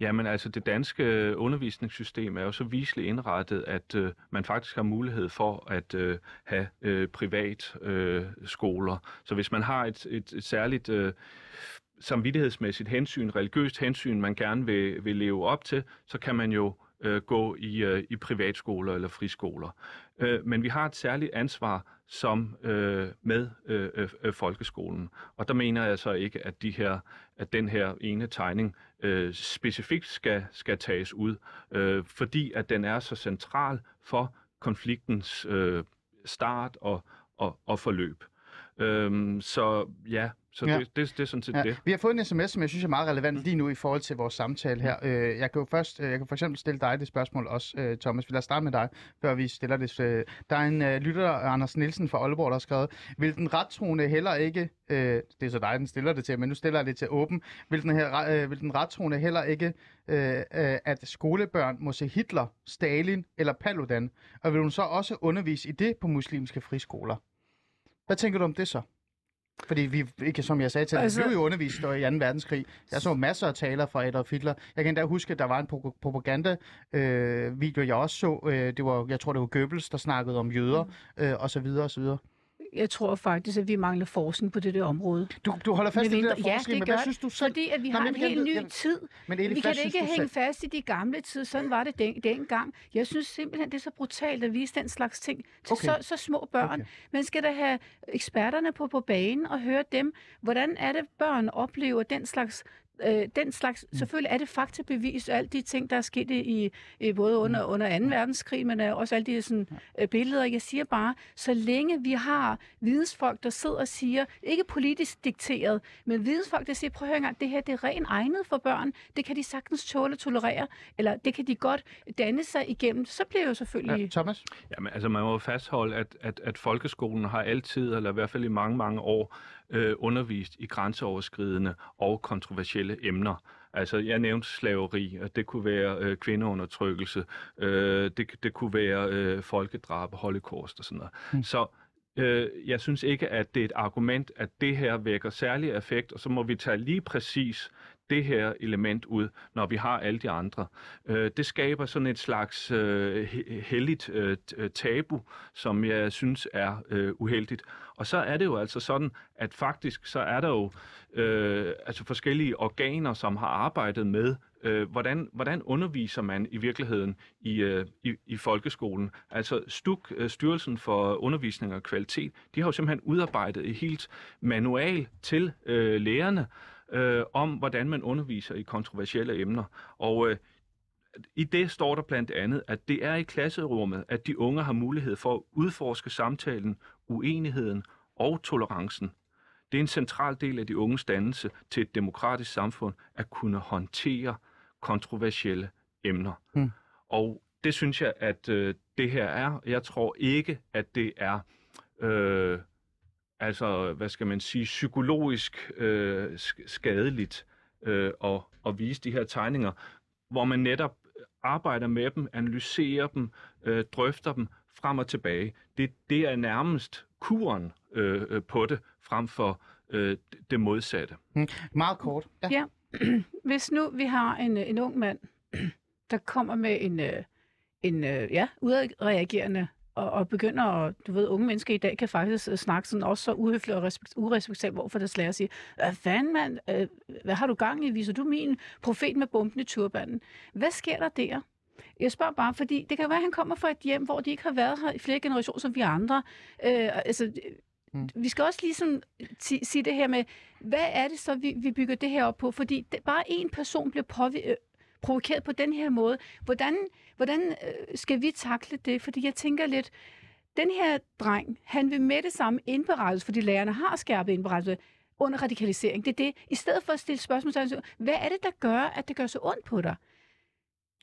Speaker 5: jamen, altså, det danske undervisningssystem er jo så viseligt indrettet, at øh, man faktisk har mulighed for at øh, have øh, privat øh, skoler. Så hvis man har et, et, et særligt... Øh, samvittighedsmæssigt hensyn, religiøst hensyn, man gerne vil, vil leve op til, så kan man jo øh, gå i, øh, i privatskoler eller friskoler. Øh, men vi har et særligt ansvar som øh, med øh, øh, øh, folkeskolen. Og der mener jeg så ikke, at, de her, at den her ene tegning øh, specifikt skal, skal tages ud, øh, fordi at den er så central for konfliktens øh, start og, og, og forløb. Øhm, så ja, så
Speaker 4: Ja.
Speaker 5: Det, det, det er sådan set
Speaker 4: Ja.
Speaker 5: det.
Speaker 4: Vi har fået en sms, som jeg synes er meget relevant lige nu i forhold til vores samtale her. Øh, jeg kan jo først, øh, jeg kan for eksempel stille dig det spørgsmål også, øh, Thomas. Vi lader starte med dig, før vi stiller det. Øh, Der er en øh, lytter, Anders Nielsen fra Aalborg, der har skrevet, vil den rettroende heller ikke, øh, det er så dig, den stiller det til, men nu stiller jeg det til åben, vil den, her, øh, vil den rettroende heller ikke, øh, øh, at skolebørn må se Hitler, Stalin eller Paludan, og vil hun så også undervise i det på muslimske friskoler? Hvad tænker du om det så? Fordi vi, ikke som jeg sagde til dig, altså... Vi blev jo undervist i 2. verdenskrig. Jeg så masser af taler fra Adolf Hitler. Jeg kan endda huske, at der var en pro- propaganda-video, øh, jeg også så. Øh, det var, jeg tror, det var Goebbels, der snakkede om jøder, øh, og så
Speaker 6: Jeg tror faktisk, at vi mangler forskning på det der område.
Speaker 4: Du, du holder fast i det der
Speaker 6: Medmindre- ja,
Speaker 4: forskning,
Speaker 6: det
Speaker 4: men hvad synes du selv?
Speaker 6: Fordi at vi
Speaker 4: Nej,
Speaker 6: har en helt ny
Speaker 4: jeg-
Speaker 6: tid.
Speaker 4: Men Eli,
Speaker 6: vi kan ikke hænge
Speaker 4: selv?
Speaker 6: fast i de gamle tid. Sådan var det den, dengang. Jeg synes simpelthen, det er så brutalt at vise den slags ting til
Speaker 4: Okay.
Speaker 6: så, så små børn.
Speaker 4: Okay.
Speaker 6: Man skal da have eksperterne på, på banen og høre dem. Hvordan er det, børn oplever den slags Øh, den slags, mm. selvfølgelig er det faktabevis, alle de ting, der er sket i, i både under,
Speaker 4: Mm.
Speaker 6: under 2. verdenskrig, men øh, også alle de sådan, øh, billeder. Jeg siger bare, så længe vi har vidensfolk, der sidder og siger, ikke politisk dikteret, men vidensfolk, der siger, prøv at høre engang, det her det er rent egnet for børn, det kan de sagtens tåle og tolerere, eller det kan de godt danne sig igennem, så bliver jo selvfølgelig...
Speaker 4: Ja, Thomas?
Speaker 5: Jamen, altså man må fastholde, at, at, at folkeskolen har altid, eller i hvert fald i mange, mange år, øh, undervist i grænseoverskridende og kontroversielle emner. Altså, jeg nævnte slaveri, og det kunne være øh, kvindeundertrykkelse, øh, det, det kunne være øh, folkedrab, holocaust og sådan noget. Mm. Så øh, jeg synes ikke, at det er et argument, at det her vækker særlig effekt, og så må vi tage lige præcis det her element ud, når vi har alle de andre. Øh, det skaber sådan et slags øh, heldigt helligt øh, øh, tabu, som jeg synes er øh, uheldigt. Og så er det jo altså sådan, at faktisk så er der jo øh, altså forskellige organer, som har arbejdet med, øh, hvordan, hvordan underviser man i virkeligheden i, øh, i, i folkeskolen. Altså STUK, øh, Styrelsen for Undervisning og Kvalitet, de har jo simpelthen udarbejdet et helt manual til øh, lærerne, øh, om, hvordan man underviser i kontroversielle emner. Og øh, i det står der blandt andet, at det er i klasserummet, at de unge har mulighed for at udforske samtalen, uenigheden og tolerancen. Det er en central del af de unges dannelse til et demokratisk samfund at kunne håndtere kontroversielle emner.
Speaker 4: Hmm.
Speaker 5: Og det synes jeg, at øh, det her er. Jeg tror ikke, at det er øh, altså, hvad skal man sige, psykologisk øh, sk- skadeligt øh, at, at vise de her tegninger, hvor man netop arbejder med dem, analyserer dem, øh, drøfter dem frem og tilbage. Det, det er nærmest kuren øh, øh, på det, frem for øh, det modsatte.
Speaker 4: Meget kort. Ja.
Speaker 6: Ja. Hvis nu vi har en, en ung mand, der kommer med en, øh, en øh, ja, udreagerende og, og begynder at, du ved, unge mennesker i dag kan faktisk øh, snakke sådan også så uhøfligt og respekt, urespektabelt overfor deres lærer og sige, hvad fanden mand, øh, hvad har du gang i? Viser du min profet med bomben i turbanen? Hvad sker der der? Jeg spørger bare, fordi det kan være, at han kommer fra et hjem, hvor de ikke har været her i flere generationer som vi andre. Øh, altså,
Speaker 4: Mm.
Speaker 6: vi skal også ligesom sige det her med, hvad er det så, vi, vi bygger det her op på? Fordi det, bare en person bliver påvi- øh, provokeret på den her måde. Hvordan, hvordan øh, skal vi takle det? Fordi jeg tænker lidt, den her dreng, han vil med det samme indberettes, fordi lærerne har skærpet indberettelse under radikalisering. Det er det. I stedet for at stille spørgsmål, så hvad er det, der gør, at det gør så ondt på dig?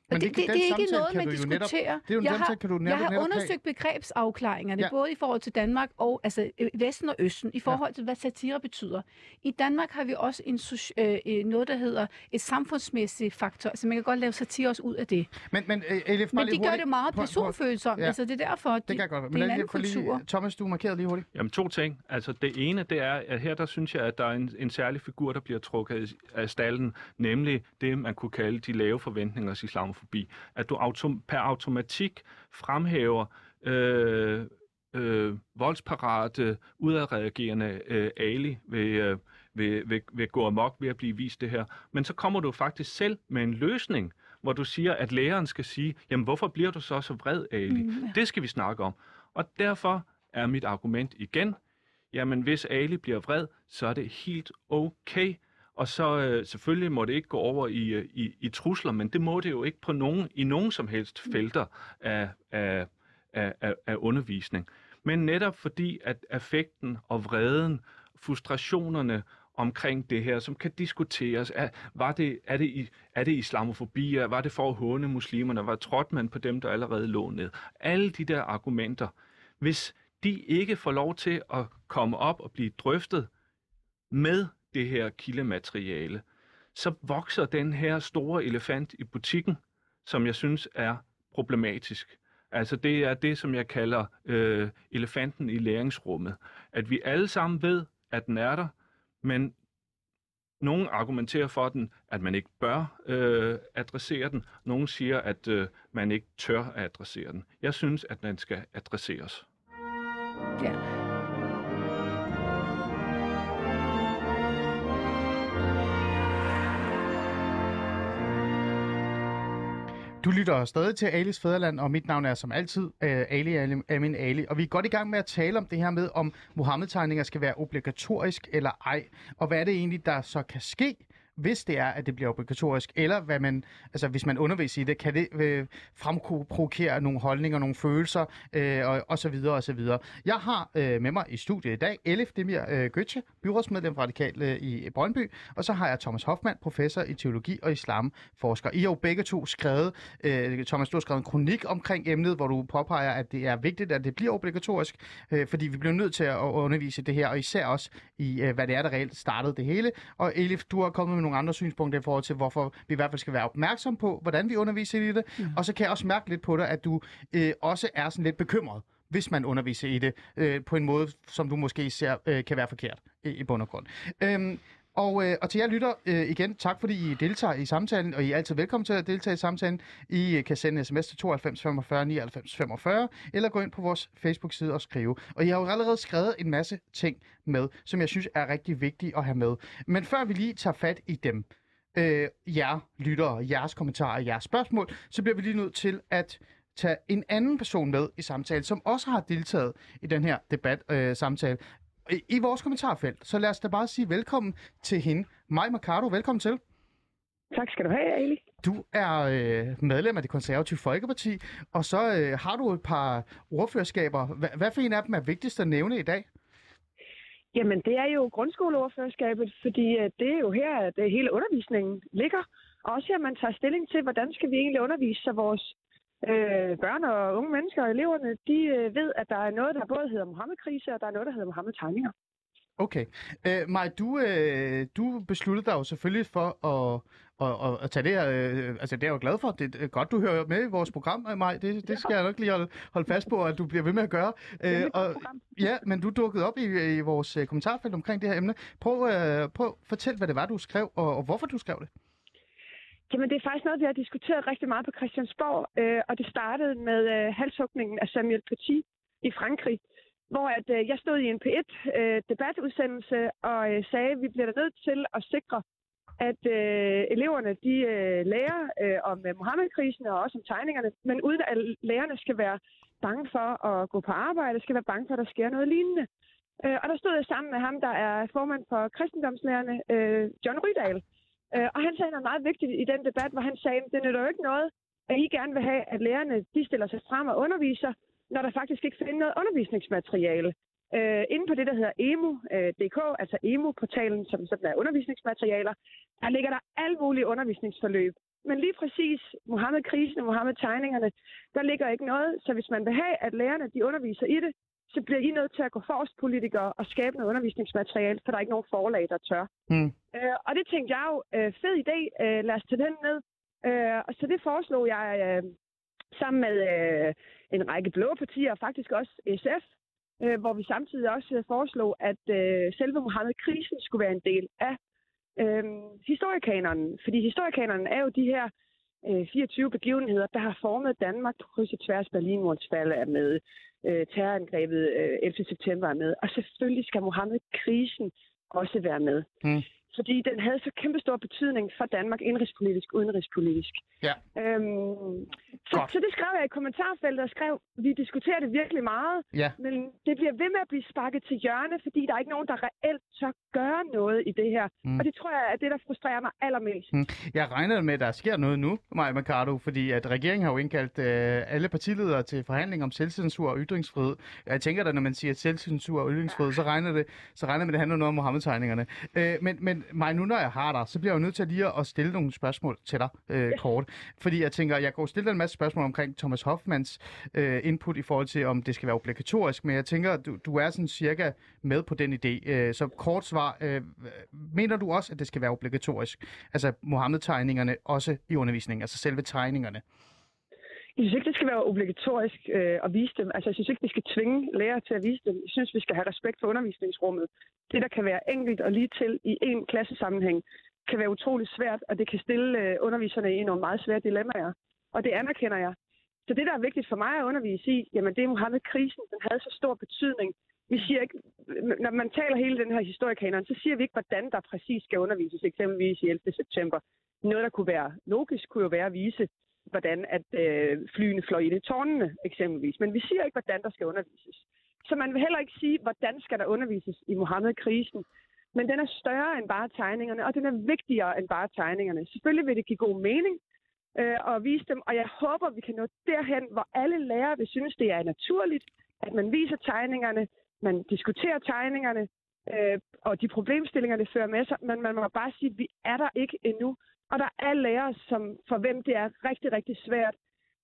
Speaker 4: Men
Speaker 6: det, det,
Speaker 4: den
Speaker 6: det er ikke noget, man
Speaker 4: jo netop-
Speaker 6: diskuterer.
Speaker 4: Det er jo en
Speaker 6: jeg har,
Speaker 4: kan du netop,
Speaker 6: jeg har undersøgt begrebsafklaringerne,
Speaker 4: Ja.
Speaker 6: ja. både i forhold til Danmark og altså Vesten og Østen, i forhold til, hvad satire betyder. I Danmark har vi også en, øh, øh, noget, der hedder et samfundsmæssigt faktor. Altså man kan godt lave satire også ud af det.
Speaker 4: Men, men øh, Elif,
Speaker 6: Men
Speaker 4: lige
Speaker 6: de gør
Speaker 4: hurtigt.
Speaker 6: det meget personfølsomt.
Speaker 4: Ja.
Speaker 6: Altså det er derfor, de,
Speaker 4: Det kan jeg godt være.
Speaker 6: det er en anden
Speaker 4: for lige-
Speaker 6: kultur.
Speaker 4: Thomas, du markerede lige hurtigt.
Speaker 5: Jamen to ting. Altså det ene, det er, at her der synes jeg, at der er en, en særlig figur, der bliver trukket af stallen, nemlig det, man kunne kalde de lave forventningers islamofobi. At du autom- per automatik fremhæver øh, øh, voldsparate, udadreagerende øh, Ali ved, øh, ved, ved, ved gå amok ved at blive vist det her. Men så kommer du faktisk selv med en løsning, hvor du siger, at læreren skal sige, jamen hvorfor bliver du så så vred, Ali?
Speaker 6: Mm, ja.
Speaker 5: Det skal vi snakke om. Og derfor er mit argument igen, jamen hvis Ali bliver vred, så er det helt okay. Og så øh, selvfølgelig må det ikke gå over i, øh, i, i trusler, men det må det jo ikke på nogen, i nogen som helst felter af, af, af, af, undervisning. Men netop fordi, at affekten og vreden, frustrationerne omkring det her, som kan diskuteres. Er, var det, er, det, er det islamofobi? Var det for at håne muslimerne? Var trådte man på dem, der allerede lå ned? Alle de der argumenter, hvis de ikke får lov til at komme op og blive drøftet med det her kildemateriale, så vokser den her store elefant i butikken, som jeg synes er problematisk. Altså det er det, som jeg kalder øh, elefanten i læringsrummet. At vi alle sammen ved, at den er der, men nogen argumenterer for den, at man ikke bør øh, adressere den. Nogen siger, at øh, man ikke tør at adressere den. Jeg synes, at den skal adresseres.
Speaker 6: Ja.
Speaker 4: Du lytter stadig til Alis Fæderland, og mit navn er som altid uh, Ali Amin Ali. Og vi er godt i gang med at tale om det her med, om Mohammed-tegninger skal være obligatorisk eller ej. Og hvad er det egentlig, der så kan ske, hvis det er, at det bliver obligatorisk, eller hvad man, altså hvis man underviser i det, kan det øh, fremprovokere nogle holdninger, nogle følelser, øh, og, og så videre, og så videre. Jeg har øh, med mig i studiet i dag Elif Demir øh, Götze, byrådsmedlem for Radikal øh, i Brøndby, og så har jeg Thomas Hoffmann, professor i teologi og islamforsker. I har jo begge to skrevet, øh, Thomas, du har skrevet en kronik omkring emnet, hvor du påpeger, at det er vigtigt, at det bliver obligatorisk, øh, fordi vi bliver nødt til at undervise det her, og især også i, øh, hvad det er, der reelt startede det hele. Og Elif, du har kommet med nogle andre synspunkter i forhold til, hvorfor vi i hvert fald skal være opmærksom på, hvordan vi underviser i det. Mm. Og så kan jeg også mærke lidt på dig, at du øh, også er sådan lidt bekymret, hvis man underviser i det, øh, på en måde, som du måske ser øh, kan være forkert i, i bund og grund. Øhm, og, øh, og til jer lytter øh, igen, tak fordi I deltager i samtalen, og I er altid velkommen til at deltage i samtalen. I øh, kan sende sms til 92 45 99 45, eller gå ind på vores Facebook-side og skrive. Og I har jo allerede skrevet en masse ting med, som jeg synes er rigtig vigtige at have med. Men før vi lige tager fat i dem, øh, jer lyttere, jeres kommentarer, jeres spørgsmål, så bliver vi lige nødt til at tage en anden person med i samtalen, som også har deltaget i den her debat øh, samtale i, i vores kommentarfelt. Så lad os da bare sige velkommen til hende. Maj Mercado, velkommen til.
Speaker 7: Tak skal du have, Ali.
Speaker 4: Du er øh, medlem af det konservative Folkeparti, og så øh, har du et par ordførerskaber. Hva, hvad for en af dem er vigtigst at nævne i dag?
Speaker 7: Jamen, det er jo grundskoleoverførskabet, fordi øh, det er jo her, at øh, hele undervisningen ligger. Og også her, man tager stilling til, hvordan skal vi egentlig undervise, så vores øh, børn og unge mennesker og eleverne, de øh, ved, at der er noget, der både hedder Mohammed-krise, og der er noget, der hedder Mohammed-tegninger.
Speaker 4: Okay. Øh, Maj, du, øh, du besluttede dig jo selvfølgelig for at, at, at, at tage det her. Øh, altså, det er jeg jo glad for. Det er godt, du hører med i vores program, øh, Maj. Det, det skal jeg nok lige holde, holde fast på, at du bliver ved med at gøre. Øh, og, ja, men du dukkede op i, i vores øh, kommentarfelt omkring det her emne. Prøv, øh, prøv fortæl, hvad det var, du skrev, og, og hvorfor du skrev det.
Speaker 7: Jamen, det er faktisk noget, vi har diskuteret rigtig meget på Christiansborg, øh, og det startede med øh, halshugningen af Samuel Petit i Frankrig, hvor at, øh, jeg stod i en P1-debatudsendelse øh, og øh, sagde, at vi bliver nødt til at sikre, at øh, eleverne de øh, lærer øh, om øh, Mohammed-krisen og også om tegningerne, men uden at lærerne skal være bange for at gå på arbejde, skal være bange for, at der sker noget lignende. Øh, og der stod jeg sammen med ham, der er formand for kristendomslærerne, øh, John Rydal. Øh, Øh, og han sagde noget meget vigtigt i den debat, hvor han sagde, det nytter jo ikke noget, at I gerne vil have, at lærerne de stiller sig frem og underviser, når der faktisk ikke findes noget undervisningsmateriale. Øh, inde på det, der hedder emu.dk, øh, altså emu-portalen, som sådan er undervisningsmaterialer, der ligger der alle mulige undervisningsforløb. Men lige præcis Mohammed-krisen og Mohammed-tegningerne, der ligger ikke noget. Så hvis man vil have, at lærerne de underviser i det, så bliver I nødt til at gå forrest politikere og skabe noget undervisningsmateriale, for der er ikke nogen forlag, der tør.
Speaker 4: Mm.
Speaker 7: Øh, og det tænkte jeg jo, øh, fed idé, øh, lad os tage den ned. Øh, og så det foreslog jeg øh, sammen med øh, en række blå partier, og faktisk også SF, øh, hvor vi samtidig også øh, foreslog, at øh, selve Mohammed-krisen skulle være en del af øh, historiekanonen. Fordi historiekanonen er jo de her øh, 24 begivenheder, der har formet Danmark på kryds og tværs. Berlinmurens fald er med, øh, terrorangrebet øh, 11. september er med, og selvfølgelig skal Mohammed-krisen også være med.
Speaker 4: Mm
Speaker 7: fordi den havde så kæmpe stor betydning for Danmark, indrigspolitisk, udenrigspolitisk.
Speaker 4: Ja.
Speaker 7: Øhm, så, så det skrev jeg i kommentarfeltet og skrev, vi diskuterer det virkelig meget,
Speaker 4: ja.
Speaker 7: men det bliver ved med at blive sparket til hjørne, fordi der er ikke nogen, der reelt tør gøre noget i det her. Mm. Og det tror jeg er det, der frustrerer mig allermest. Mm.
Speaker 4: Jeg regner med, at der sker noget nu, Maja Mercado, fordi at regeringen har jo indkaldt øh, alle partiledere til forhandling om selvcensur og ytringsfrihed. Jeg tænker da, når man siger selvcensur og ytringsfrihed, ja. så regner det, så regner at det handler noget om Mohammed-tegningerne. Øh, men, men mig, nu når jeg har dig, så bliver jeg jo nødt til lige at stille nogle spørgsmål til dig øh, kort. Fordi jeg tænker, jeg går stille en masse spørgsmål omkring Thomas Hoffmans øh, input i forhold til, om det skal være obligatorisk, men jeg tænker, du, du er sådan cirka med på den idé. Øh, så kort svar, øh, mener du også, at det skal være obligatorisk? Altså Mohammed-tegningerne også i undervisningen, altså selve tegningerne?
Speaker 7: Jeg synes ikke, det skal være obligatorisk øh, at vise dem. Altså, jeg synes ikke, vi skal tvinge lærere til at vise dem. Jeg synes, vi skal have respekt for undervisningsrummet. Det, der kan være enkelt og lige til i en klassesammenhæng, kan være utrolig svært, og det kan stille øh, underviserne i nogle meget svære dilemmaer. Og det anerkender jeg. Så det, der er vigtigt for mig at undervise i, jamen det er Mohammed-krisen, den havde så stor betydning. Vi siger ikke, når man taler hele den her historiekanon, så siger vi ikke, hvordan der præcis skal undervises, eksempelvis i 11. september. Noget, der kunne være logisk, kunne jo være at vise, hvordan at øh, flyene fløj ind i tårnene, eksempelvis. Men vi siger ikke, hvordan der skal undervises. Så man vil heller ikke sige, hvordan skal der undervises i Mohammed-krisen. Men den er større end bare tegningerne, og den er vigtigere end bare tegningerne. Selvfølgelig vil det give god mening øh, at vise dem, og jeg håber, vi kan nå derhen, hvor alle lærere vil synes, det er naturligt, at man viser tegningerne, man diskuterer tegningerne, øh, og de problemstillinger, det fører med sig, men man må bare sige, at vi er der ikke endnu. Og der er lærere, som, for hvem det er rigtig, rigtig svært.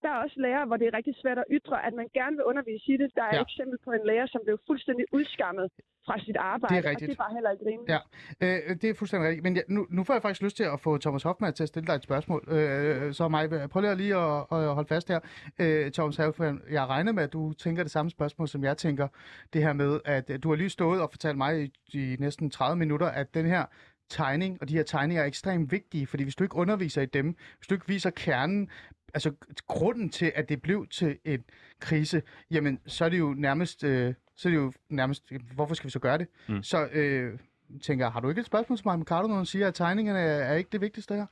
Speaker 7: Der er også lærere, hvor det er rigtig svært at ytre, at man gerne vil undervise i det. Der er ja. et eksempel på en lærer, som blev fuldstændig udskammet fra sit arbejde,
Speaker 4: det er rigtigt.
Speaker 7: og det var heller ikke rimeligt.
Speaker 4: Ja, øh, det er fuldstændig rigtigt. Men ja, nu, nu får jeg faktisk lyst til at få Thomas Hoffmann til at stille dig et spørgsmål. Øh, så mig, prøv lige at, at holde fast her. Øh, Thomas Hoffmann, jeg regner med, at du tænker det samme spørgsmål, som jeg tænker. Det her med, at du har lige stået og fortalt mig i, i næsten 30 minutter, at den her tegning, og de her tegninger er ekstremt vigtige, fordi hvis du ikke underviser i dem, hvis du ikke viser kernen, altså grunden til, at det blev til en krise, jamen så er det jo nærmest, øh, så er det jo nærmest, hvorfor skal vi så gøre det? Mm. Så øh, tænker jeg, har du ikke et spørgsmål til mig, Ricardo, når han siger, at tegningerne er, er ikke det vigtigste her?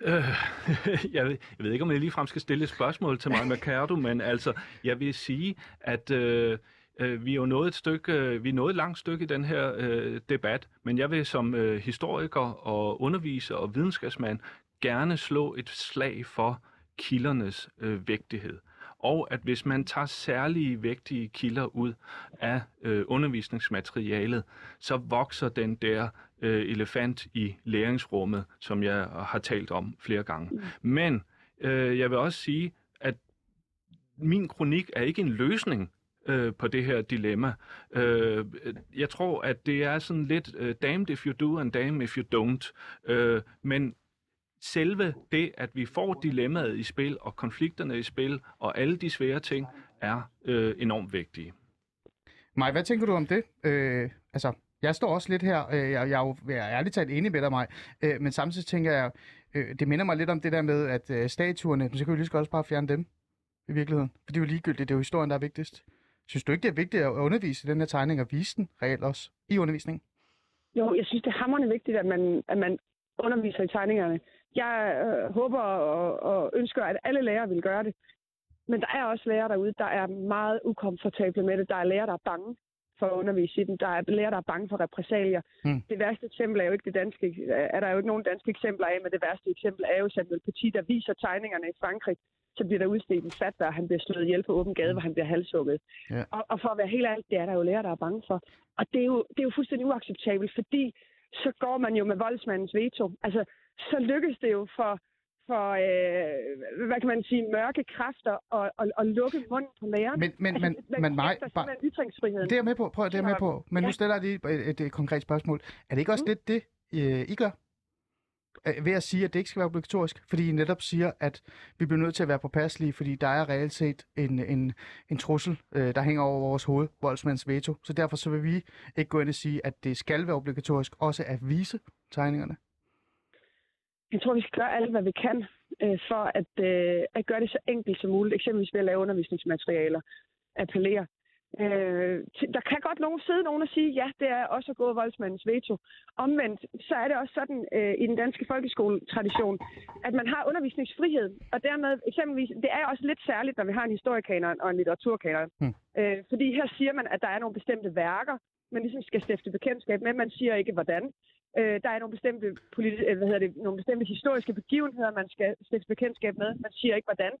Speaker 5: Øh, jeg, ved, jeg ved ikke, om jeg ligefrem skal stille et spørgsmål til mig, Mercado, men altså, jeg vil sige, at øh, Øh, vi er jo nået et stykke, øh, vi er nået et langt stykke i den her øh, debat, men jeg vil som øh, historiker og underviser og videnskabsmand gerne slå et slag for kildernes øh, vægtighed. Og at hvis man tager særlige vægtige kilder ud af øh, undervisningsmaterialet, så vokser den der øh, elefant i læringsrummet, som jeg har talt om flere gange. Mm. Men øh, jeg vil også sige, at min kronik er ikke en løsning øh, på det her dilemma. Øh, jeg tror, at det er sådan lidt øh, damned if you do and damned if you don't. Øh, men selve det, at vi får dilemmaet i spil og konflikterne i spil og alle de svære ting, er øh, enormt vigtige.
Speaker 4: Maj, hvad tænker du om det? Øh, altså, jeg står også lidt her, øh, jeg, jeg, er jo, jeg er ærligt talt enig med dig, mig, øh, men samtidig tænker jeg, øh, det minder mig lidt om det der med, at øh, statuerne, så kan vi lige så godt også bare fjerne dem i virkeligheden. For det er jo ligegyldigt, det er jo historien, der er vigtigst. Synes du ikke, det er vigtigt at undervise i den her tegning og vise den reelt også i undervisningen?
Speaker 7: Jo, jeg synes, det er hammerende vigtigt, at man, at man underviser i tegningerne. Jeg øh, håber og, og ønsker, at alle lærere vil gøre det. Men der er også lærere derude, der er meget ukomfortable med det. Der er lærere, der er bange for at undervise i den. Der er lærere, der er bange for repræsalier.
Speaker 4: Mm.
Speaker 7: Det værste eksempel er jo ikke det danske, er der jo ikke nogen danske eksempler af, men det værste eksempel er jo Samuel Petit, der viser tegningerne i Frankrig. Så bliver der udstedt en fatwa, og han bliver slået ihjel på åben gade, hvor han bliver halshugget.
Speaker 4: Ja.
Speaker 7: Og, og for at være helt ærlig, det er der jo lærere, der er bange for. Og det er jo, det er jo fuldstændig uacceptabelt, fordi så går man jo med voldsmandens veto. Altså, så lykkes det jo for, for øh, hvad kan man sige, mørke kræfter at, at, at lukke munden på lærerne.
Speaker 4: Men, men, men,
Speaker 7: altså, man
Speaker 4: men mig, bare,
Speaker 7: ytringsfriheden.
Speaker 4: det er jeg med på. Prøv, det er med på. Men nu
Speaker 7: Ja.
Speaker 4: stiller jeg lige et, et, et konkret spørgsmål. Er det ikke også
Speaker 7: Mm.
Speaker 4: lidt det, øh, I gør? Øh, Ved at sige, at det ikke skal være obligatorisk, fordi I netop siger, at vi bliver nødt til at være påpasselige, fordi der er reelt set en, en, en trussel, øh, der hænger over vores hoved, voldsmands veto. Så derfor så vil vi ikke gå ind og sige, at det skal være obligatorisk også at vise tegningerne.
Speaker 7: Jeg tror, vi skal gøre alt, hvad vi kan øh, for at, øh, at gøre det så enkelt som muligt. Eksempelvis ved at lave undervisningsmaterialer. Appellere. Øh, der kan godt nogen sidde nogen og sige, ja, det er også at gå voldsmandens veto. Omvendt, så er det også sådan øh, i den danske folkeskoletradition, at man har undervisningsfrihed. Og dermed eksempelvis, det er også lidt særligt, når vi har en historiekanon og en litteraturkanon.
Speaker 4: Hmm.
Speaker 7: Øh, fordi her siger man, at der er nogle bestemte værker, man ligesom skal stifte bekendtskab med. Man siger ikke, hvordan. Øh, der er nogle bestemte, politi- øh, hvad hedder det, nogle bestemte historiske begivenheder, man skal stifte bekendtskab med. Man siger ikke, hvordan.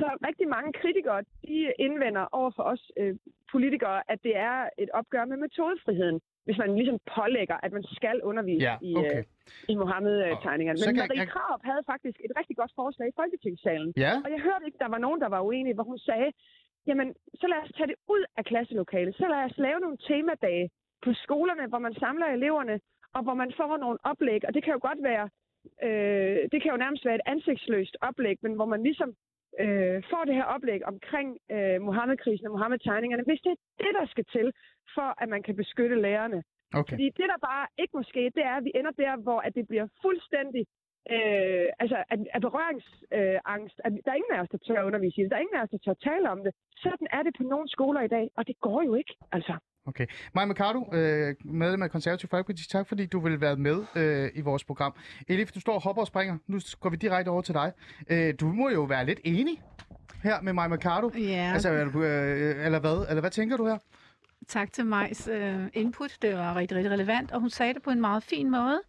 Speaker 7: Så rigtig mange kritikere, de indvender over for os øh, politikere, at det er et opgør med metodefriheden, hvis man ligesom pålægger, at man skal undervise
Speaker 4: Ja,
Speaker 7: i,
Speaker 4: okay.
Speaker 7: øh, i Mohammed-tegningerne. Men Marie
Speaker 4: jeg-
Speaker 7: Krarup havde faktisk et rigtig godt forslag i Folketingssalen.
Speaker 4: Ja,
Speaker 7: Og jeg hørte ikke, der var nogen, der var uenige, hvor hun sagde, jamen, så lad os tage det ud af klasselokalet. Så lad os lave nogle temadage på skolerne, hvor man samler eleverne, og hvor man får nogle oplæg. Og det kan jo godt være, øh, det kan jo nærmest være et ansigtsløst oplæg, men hvor man ligesom øh, får det her oplæg omkring øh, Mohammed-krisen og Mohammed-tegningerne, hvis det er det, der skal til, for at man kan beskytte lærerne.
Speaker 4: okay.
Speaker 7: Fordi det, der bare ikke må ske, det er, at vi ender der, hvor at det bliver fuldstændig øh, altså, af, af berøringsangst. At der er ingen af os, der tør undervise i det. Der er ingen af os, der tør tale om det. Sådan er det på nogle skoler i dag, og det går jo ikke. Altså.
Speaker 4: Okay. Maja Mercado, øh, medlem af Konservativ Folkeparti, tak fordi du vil være med øh, i vores program. Elif, du står og hopper og springer. Nu går vi direkte over til dig. Øh, du må jo være lidt enig her med Maja Mercado.
Speaker 6: Ja,
Speaker 4: Altså, er du, øh, eller hvad? Eller hvad tænker du her?
Speaker 6: tak til Majs øh, input. Det var rigtig, rigtig relevant, og hun sagde det på en meget fin måde,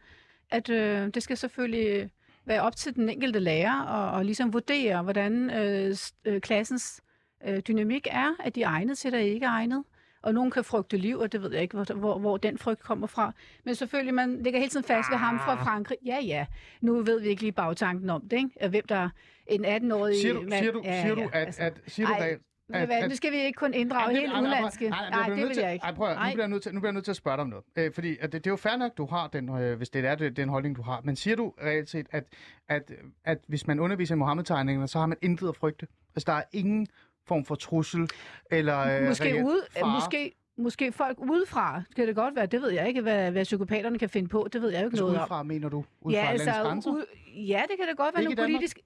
Speaker 6: at øh, det skal selvfølgelig være op til den enkelte lærer og, og ligesom vurdere, hvordan øh, øh, klassens øh, dynamik er, at de er egnet til, at ikke er egnet. Og nogen kan frygte liv, og det ved jeg ikke, hvor, hvor, hvor den frygt kommer fra. Men selvfølgelig, man ligger hele tiden fast ved ham fra Frankrig. Ja, ja. Nu ved vi ikke lige bagtanken om det, ikke? Hvem der er en 18-årig...
Speaker 4: Siger du,
Speaker 6: mand-
Speaker 4: siger du,
Speaker 6: ja,
Speaker 4: siger du
Speaker 6: ja,
Speaker 4: at,
Speaker 6: altså.
Speaker 4: at, siger du
Speaker 6: Ej, du
Speaker 4: at-
Speaker 6: hvad, nu skal vi ikke kun inddrage
Speaker 4: det-
Speaker 6: helt
Speaker 4: ej, nej, nej,
Speaker 6: udlandske.
Speaker 4: nej, nej,
Speaker 6: Nej,
Speaker 4: bliver
Speaker 6: det vil jeg ikke.
Speaker 4: Ej, prøv at, nu
Speaker 6: Nej.
Speaker 4: bliver jeg nødt til, nu bliver jeg nødt til at spørge dig om noget. Øh, fordi at det, det er jo fair nok, du har den, øh, hvis det er det, den holdning, du har. Men siger du reelt set, at, at, at hvis man underviser i Mohammed-tegningerne, så har man intet at frygte? Altså, der er ingen form for trussel eller øh,
Speaker 6: Måske, ude,
Speaker 4: fare?
Speaker 6: måske, måske folk udefra, kan det godt være. Det ved jeg ikke, hvad, hvad psykopaterne kan finde på. Det ved jeg jo ikke
Speaker 4: Altså
Speaker 6: noget om.
Speaker 4: udefra, mener du? Udefra ja, altså, grænser?
Speaker 6: ud, ja, det kan det godt være
Speaker 4: Ikke Danmark?
Speaker 6: politisk.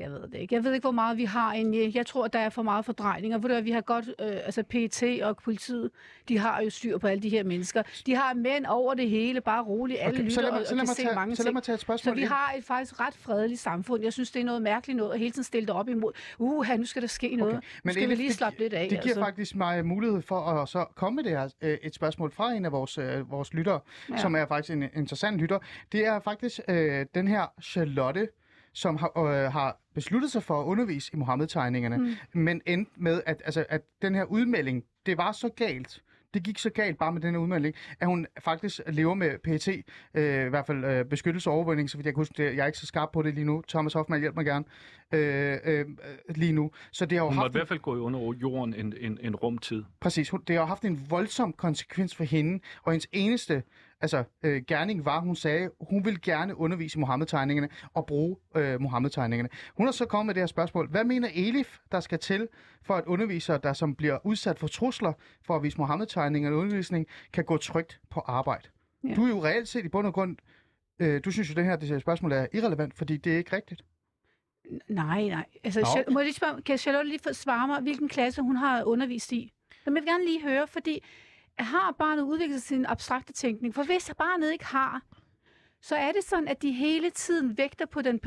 Speaker 6: Jeg ved det ikke. Jeg ved ikke, hvor meget vi har egentlig. Jeg tror, der er for meget fordrejning. Og ved du, hvad, vi har godt, øh, altså PET og politiet, de har jo styr på alle de her mennesker. De har mænd over det hele, bare roligt. Alle
Speaker 4: Okay,
Speaker 6: lytter
Speaker 4: så lad mig,
Speaker 6: og,
Speaker 4: så
Speaker 6: og
Speaker 4: lad
Speaker 6: kan
Speaker 4: mig,
Speaker 6: se
Speaker 4: tage,
Speaker 6: mange
Speaker 4: så lad mig tage et
Speaker 6: Så
Speaker 4: spørgsmål
Speaker 6: vi
Speaker 4: ind.
Speaker 6: har et faktisk ret fredeligt samfund. Jeg synes, det er noget mærkeligt noget, at hele tiden stille det op imod, uh, nu skal der ske noget. Okay. Nu skal vi
Speaker 4: Elif,
Speaker 6: lige
Speaker 4: det
Speaker 6: slappe lidt af.
Speaker 4: Det giver
Speaker 6: altså.
Speaker 4: faktisk mig mulighed for at så komme med det her, øh, et spørgsmål fra en af vores, øh, vores lyttere. Ja. som er faktisk en interessant lytter. Det er faktisk øh, den her Charlotte, som har, øh, har besluttet sig for at undervise i Mohammed-tegningerne, mm. men endte med, at, altså, at den her udmelding, det var så galt, det gik så galt bare med den her udmelding, at hun faktisk lever med PET, øh, i hvert fald øh, beskyttelse og overvågning, så vidt jeg kan huske det. Jeg er ikke så skarp på det lige nu. Thomas Hoffmann, hjælp mig gerne øh, øh, lige nu. Så det har jo
Speaker 5: Hun
Speaker 4: haft
Speaker 5: i hvert fald gå under jorden en, en, en rumtid.
Speaker 4: Præcis. Hun, det har haft en voldsom konsekvens for hende, og hendes eneste altså, øh, gerning var, hun sagde, hun vil gerne undervise i Mohammed-tegningerne og bruge øh, Mohammed-tegningerne. Hun har så kommet med det her spørgsmål. Hvad mener Elif, der skal til for at undervisere, der som bliver udsat for trusler for at vise Mohammed-tegningerne og undervisning, kan gå trygt på arbejde? Ja.
Speaker 6: Ja.
Speaker 4: Du er jo reelt set i bund og grund Øh, du synes jo, det her det her spørgsmål er irrelevant, fordi det er ikke rigtigt.
Speaker 6: Nej, nej. Altså,
Speaker 4: Nå.
Speaker 6: Må jeg lige spørge, kan Charlotte lige svare mig, hvilken klasse hun har undervist i? Det vil jeg gerne lige høre, fordi har barnet udviklet sin abstrakte tænkning? For hvis barnet ikke har, så er det sådan, at de hele tiden vægter på den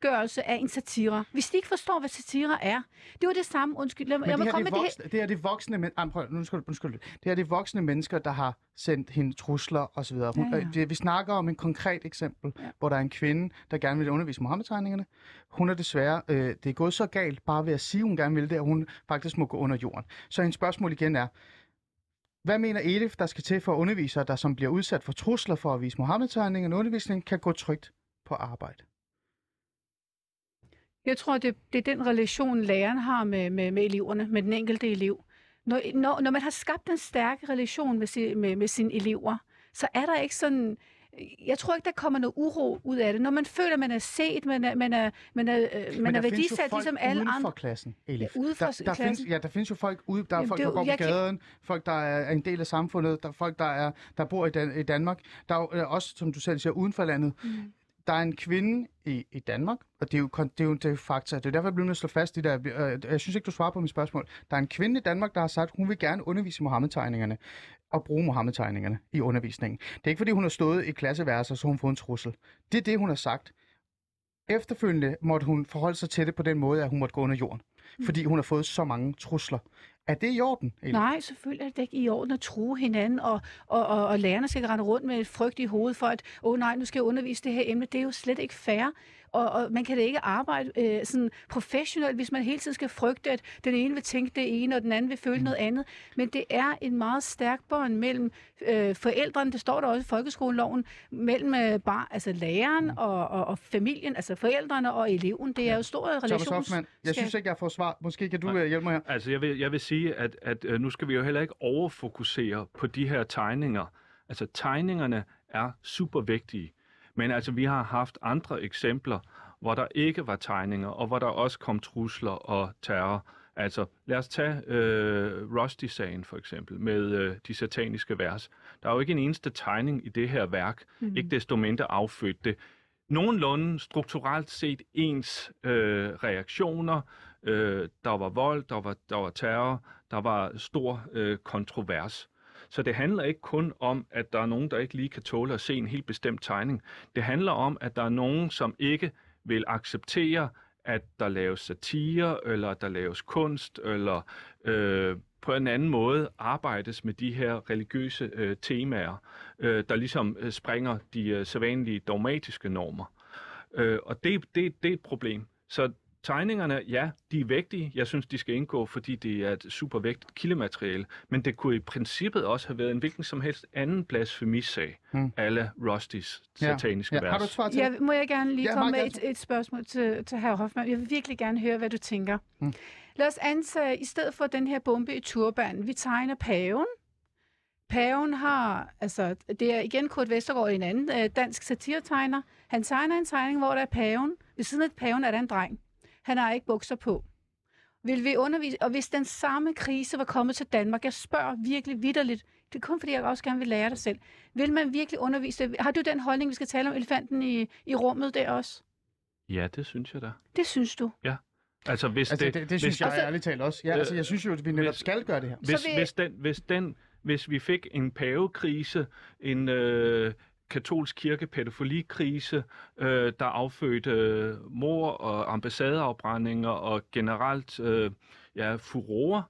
Speaker 6: persongørelse af en satire. Hvis de ikke forstår, hvad satire er, det var det samme, undskyld, lad,
Speaker 4: Men det her,
Speaker 6: komme
Speaker 4: det,
Speaker 6: med
Speaker 4: er
Speaker 6: det her.
Speaker 4: voksne, det her det er voksne men, ah, prøv, nu skal undskyld. Det her det er voksne mennesker, der har sendt hende trusler osv. Hun,
Speaker 6: Ja, ja.
Speaker 4: øh, det, vi snakker om en konkret eksempel,
Speaker 6: Ja.
Speaker 4: hvor der er en kvinde, der gerne vil undervise Mohammed-tegningerne. Hun er desværre, øh, det er gået så galt, bare ved at sige, hun gerne vil det, at hun faktisk må gå under jorden. Så hendes spørgsmål igen er, hvad mener Elif, der skal til for undervisere, der som bliver udsat for trusler for at vise Mohammed-tegningerne undervisning, kan gå trygt på arbejde?
Speaker 6: Jeg tror, det, det er den relation, læreren har med, med, med eleverne, med den enkelte elev. Når, når, når man har skabt en stærk relation med, si, med, med sine elever, så er der ikke sådan... Jeg tror ikke, der kommer noget uro ud af det. Når man føler, man er set, man er, man er, man er, øh, man er
Speaker 4: findes jo
Speaker 6: værdisat ligesom alle andre.
Speaker 4: klassen, Elif.
Speaker 6: Ja, ude for
Speaker 4: der, der
Speaker 6: klassen.
Speaker 4: Findes, ja, der findes jo folk ude, der er
Speaker 6: Jamen,
Speaker 4: folk,
Speaker 6: det er
Speaker 4: der går på
Speaker 6: jeg kan-
Speaker 4: gaden, folk, der er en del af samfundet, der er folk, der, er, der bor i, Dan- i Danmark. Der er jo øh, også, som du selv siger, uden for landet.
Speaker 6: Mm.
Speaker 4: Der er en kvinde i, i Danmark, og det er jo, det er jo, det er jo fakta. Det er derfor, jeg bliver nødt til at slå fast i der. Øh, jeg synes ikke, du svarer på mit spørgsmål. Der er en kvinde i Danmark, der har sagt, hun vil gerne undervise i Mohammed-tegningerne og bruge Mohammed-tegningerne i undervisningen. Det er ikke, fordi hun har stået i klasseværelser, så hun fået en trussel. Det er det, hun har sagt. Efterfølgende måtte hun forholde sig til det på den måde, at hun måtte gå under jorden. Fordi hun har fået så mange trusler. Er det i orden? Eller?
Speaker 6: Nej, selvfølgelig er det ikke i orden at true hinanden, og, og, og, og lærerne skal rende rundt med et frygt i hovedet for, at åh oh, nej, nu skal jeg undervise det her emne. Det er jo slet ikke fair. Og, og man kan da ikke arbejde øh, sådan professionelt, hvis man hele tiden skal frygte, at den ene vil tænke det ene, og den anden vil føle mm. noget andet. Men det er en meget stærk bånd mellem øh, forældrene, det står der også i folkeskoleloven, mellem øh, bar, altså læreren mm. og, og, og familien, altså forældrene og eleven. Det er jo stor
Speaker 4: Thomas
Speaker 6: relations...
Speaker 4: Hoffmann, jeg synes ikke, jeg får svar. Måske kan du
Speaker 5: Nej.
Speaker 4: øh, hjælpe mig her.
Speaker 5: Altså, jeg vil, jeg vil sige, at, at øh, nu skal vi jo heller ikke overfokusere på de her tegninger. Altså, tegningerne er super vigtige. Men altså, vi har haft andre eksempler, hvor der ikke var tegninger, og hvor der også kom trusler og terror. Altså, lad os tage øh, Rusty-sagen for eksempel, med øh, de sataniske vers. Der er jo ikke en eneste tegning i det her værk, mm. ikke desto mindre affødt det. Nogenlunde strukturelt set ens øh, reaktioner. Øh, der var vold, der var, der var terror, der var stor øh, kontrovers. Så det handler ikke kun om, at der er nogen, der ikke lige kan tåle at se en helt bestemt tegning. Det handler om, at der er nogen, som ikke vil acceptere, at der laves satire, eller at der laves kunst, eller øh, på en anden måde arbejdes med de her religiøse øh, temaer, øh, der ligesom øh, springer de øh, sædvanlige dogmatiske normer. Øh, og det, det, det er et problem. Så tegningerne, ja, de er vigtige. Jeg synes, de skal indgå, fordi det er et super vigtigt kildemateriale. Men det kunne i princippet også have været en hvilken som helst anden blasfemisag,
Speaker 4: Hmm.
Speaker 5: mm. alle Rustys
Speaker 4: Ja.
Speaker 5: sataniske
Speaker 4: Ja.
Speaker 5: vers.
Speaker 4: Har du svar til
Speaker 6: Ja, må jeg gerne lige
Speaker 4: Ja,
Speaker 6: komme med et, et spørgsmål til, til herr Hoffmann? Jeg vil virkelig gerne høre, hvad du tænker.
Speaker 4: Mm.
Speaker 6: Lad os antage, i stedet for den her bombe i turbanen, vi tegner paven. Paven har, altså det er igen Kurt Vestergaard, en anden øh, dansk satiretegner. Han tegner en tegning, hvor der er paven. Ved siden af paven er der en dreng. Han har ikke bukser på. Vil vi undervise, og hvis den samme krise var kommet til Danmark, jeg spørger virkelig vidderligt, det er kun fordi, jeg også gerne vil lære dig selv. Vil man virkelig undervise? Har du den holdning, vi skal tale om elefanten i, i rummet der også?
Speaker 5: Ja, det synes jeg da.
Speaker 6: Det synes du.
Speaker 5: Altså, hvis
Speaker 4: Altså,
Speaker 5: det,
Speaker 4: det, det, synes
Speaker 5: hvis,
Speaker 4: jeg
Speaker 6: Altså-
Speaker 4: ærligt talt også. Ja, altså, jeg synes jo, at vi netop
Speaker 5: hvis-
Speaker 4: skal gøre det her.
Speaker 5: Hvis,
Speaker 6: Så vil-
Speaker 5: hvis, den, hvis, den, hvis vi fik en pavekrise, en øh, katolsk kirkepædofilikrise, øh, der affødte øh, mor og ambassadeafbrændinger og generelt øh, ja, furore,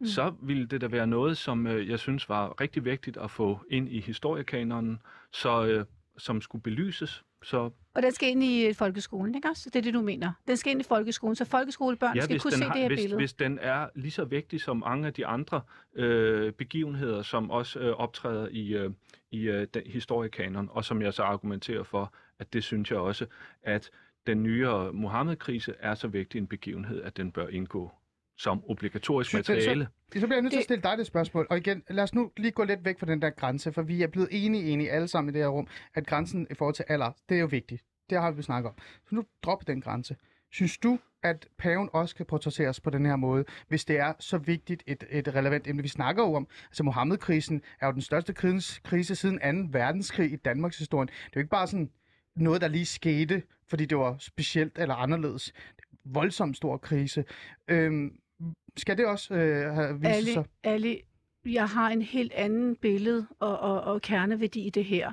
Speaker 5: mm. så ville det da være noget, som øh, jeg synes var rigtig vigtigt at få ind i historiekanonen, så, øh, som skulle belyses. Så
Speaker 6: Og den skal ind i folkeskolen, ikke også? Det er det, du mener. Den skal ind i folkeskolen, så folkeskolebørn ja, skal kunne se
Speaker 5: har,
Speaker 6: det her
Speaker 5: hvis,
Speaker 6: billede.
Speaker 5: hvis den er lige så vigtig som mange af de andre øh, begivenheder, som også øh, optræder i, øh, i øh, den historiekanon, og som jeg så argumenterer for, at det synes jeg også, at den nyere Mohammed-krise er så vigtig en begivenhed, at den bør indgå som obligatorisk
Speaker 4: Synes- så-
Speaker 5: materiale.
Speaker 4: Så bliver jeg nødt til at stille dig det spørgsmål. Og igen, lad os nu lige gå lidt væk fra den der grænse, for vi er blevet enige, enige alle sammen i det her rum, at grænsen i forhold til alder, det er jo vigtigt. Det har vi snakket om. Så nu drop den grænse. Synes du, at paven også kan portrætteres på den her måde, hvis det er så vigtigt et, et relevant emne? Vi snakker jo om, altså Mohammed-krisen er jo den største krise, krise siden 2. verdenskrig i Danmarks historie. Det er jo ikke bare sådan noget, der lige skete, fordi det var specielt eller anderledes. Voldsomt stor krise. Øhm, skal det også øh, have vist
Speaker 6: Ali,
Speaker 4: sig?
Speaker 6: Ali, jeg har en helt anden billede og, og, og kerneværdi i det her.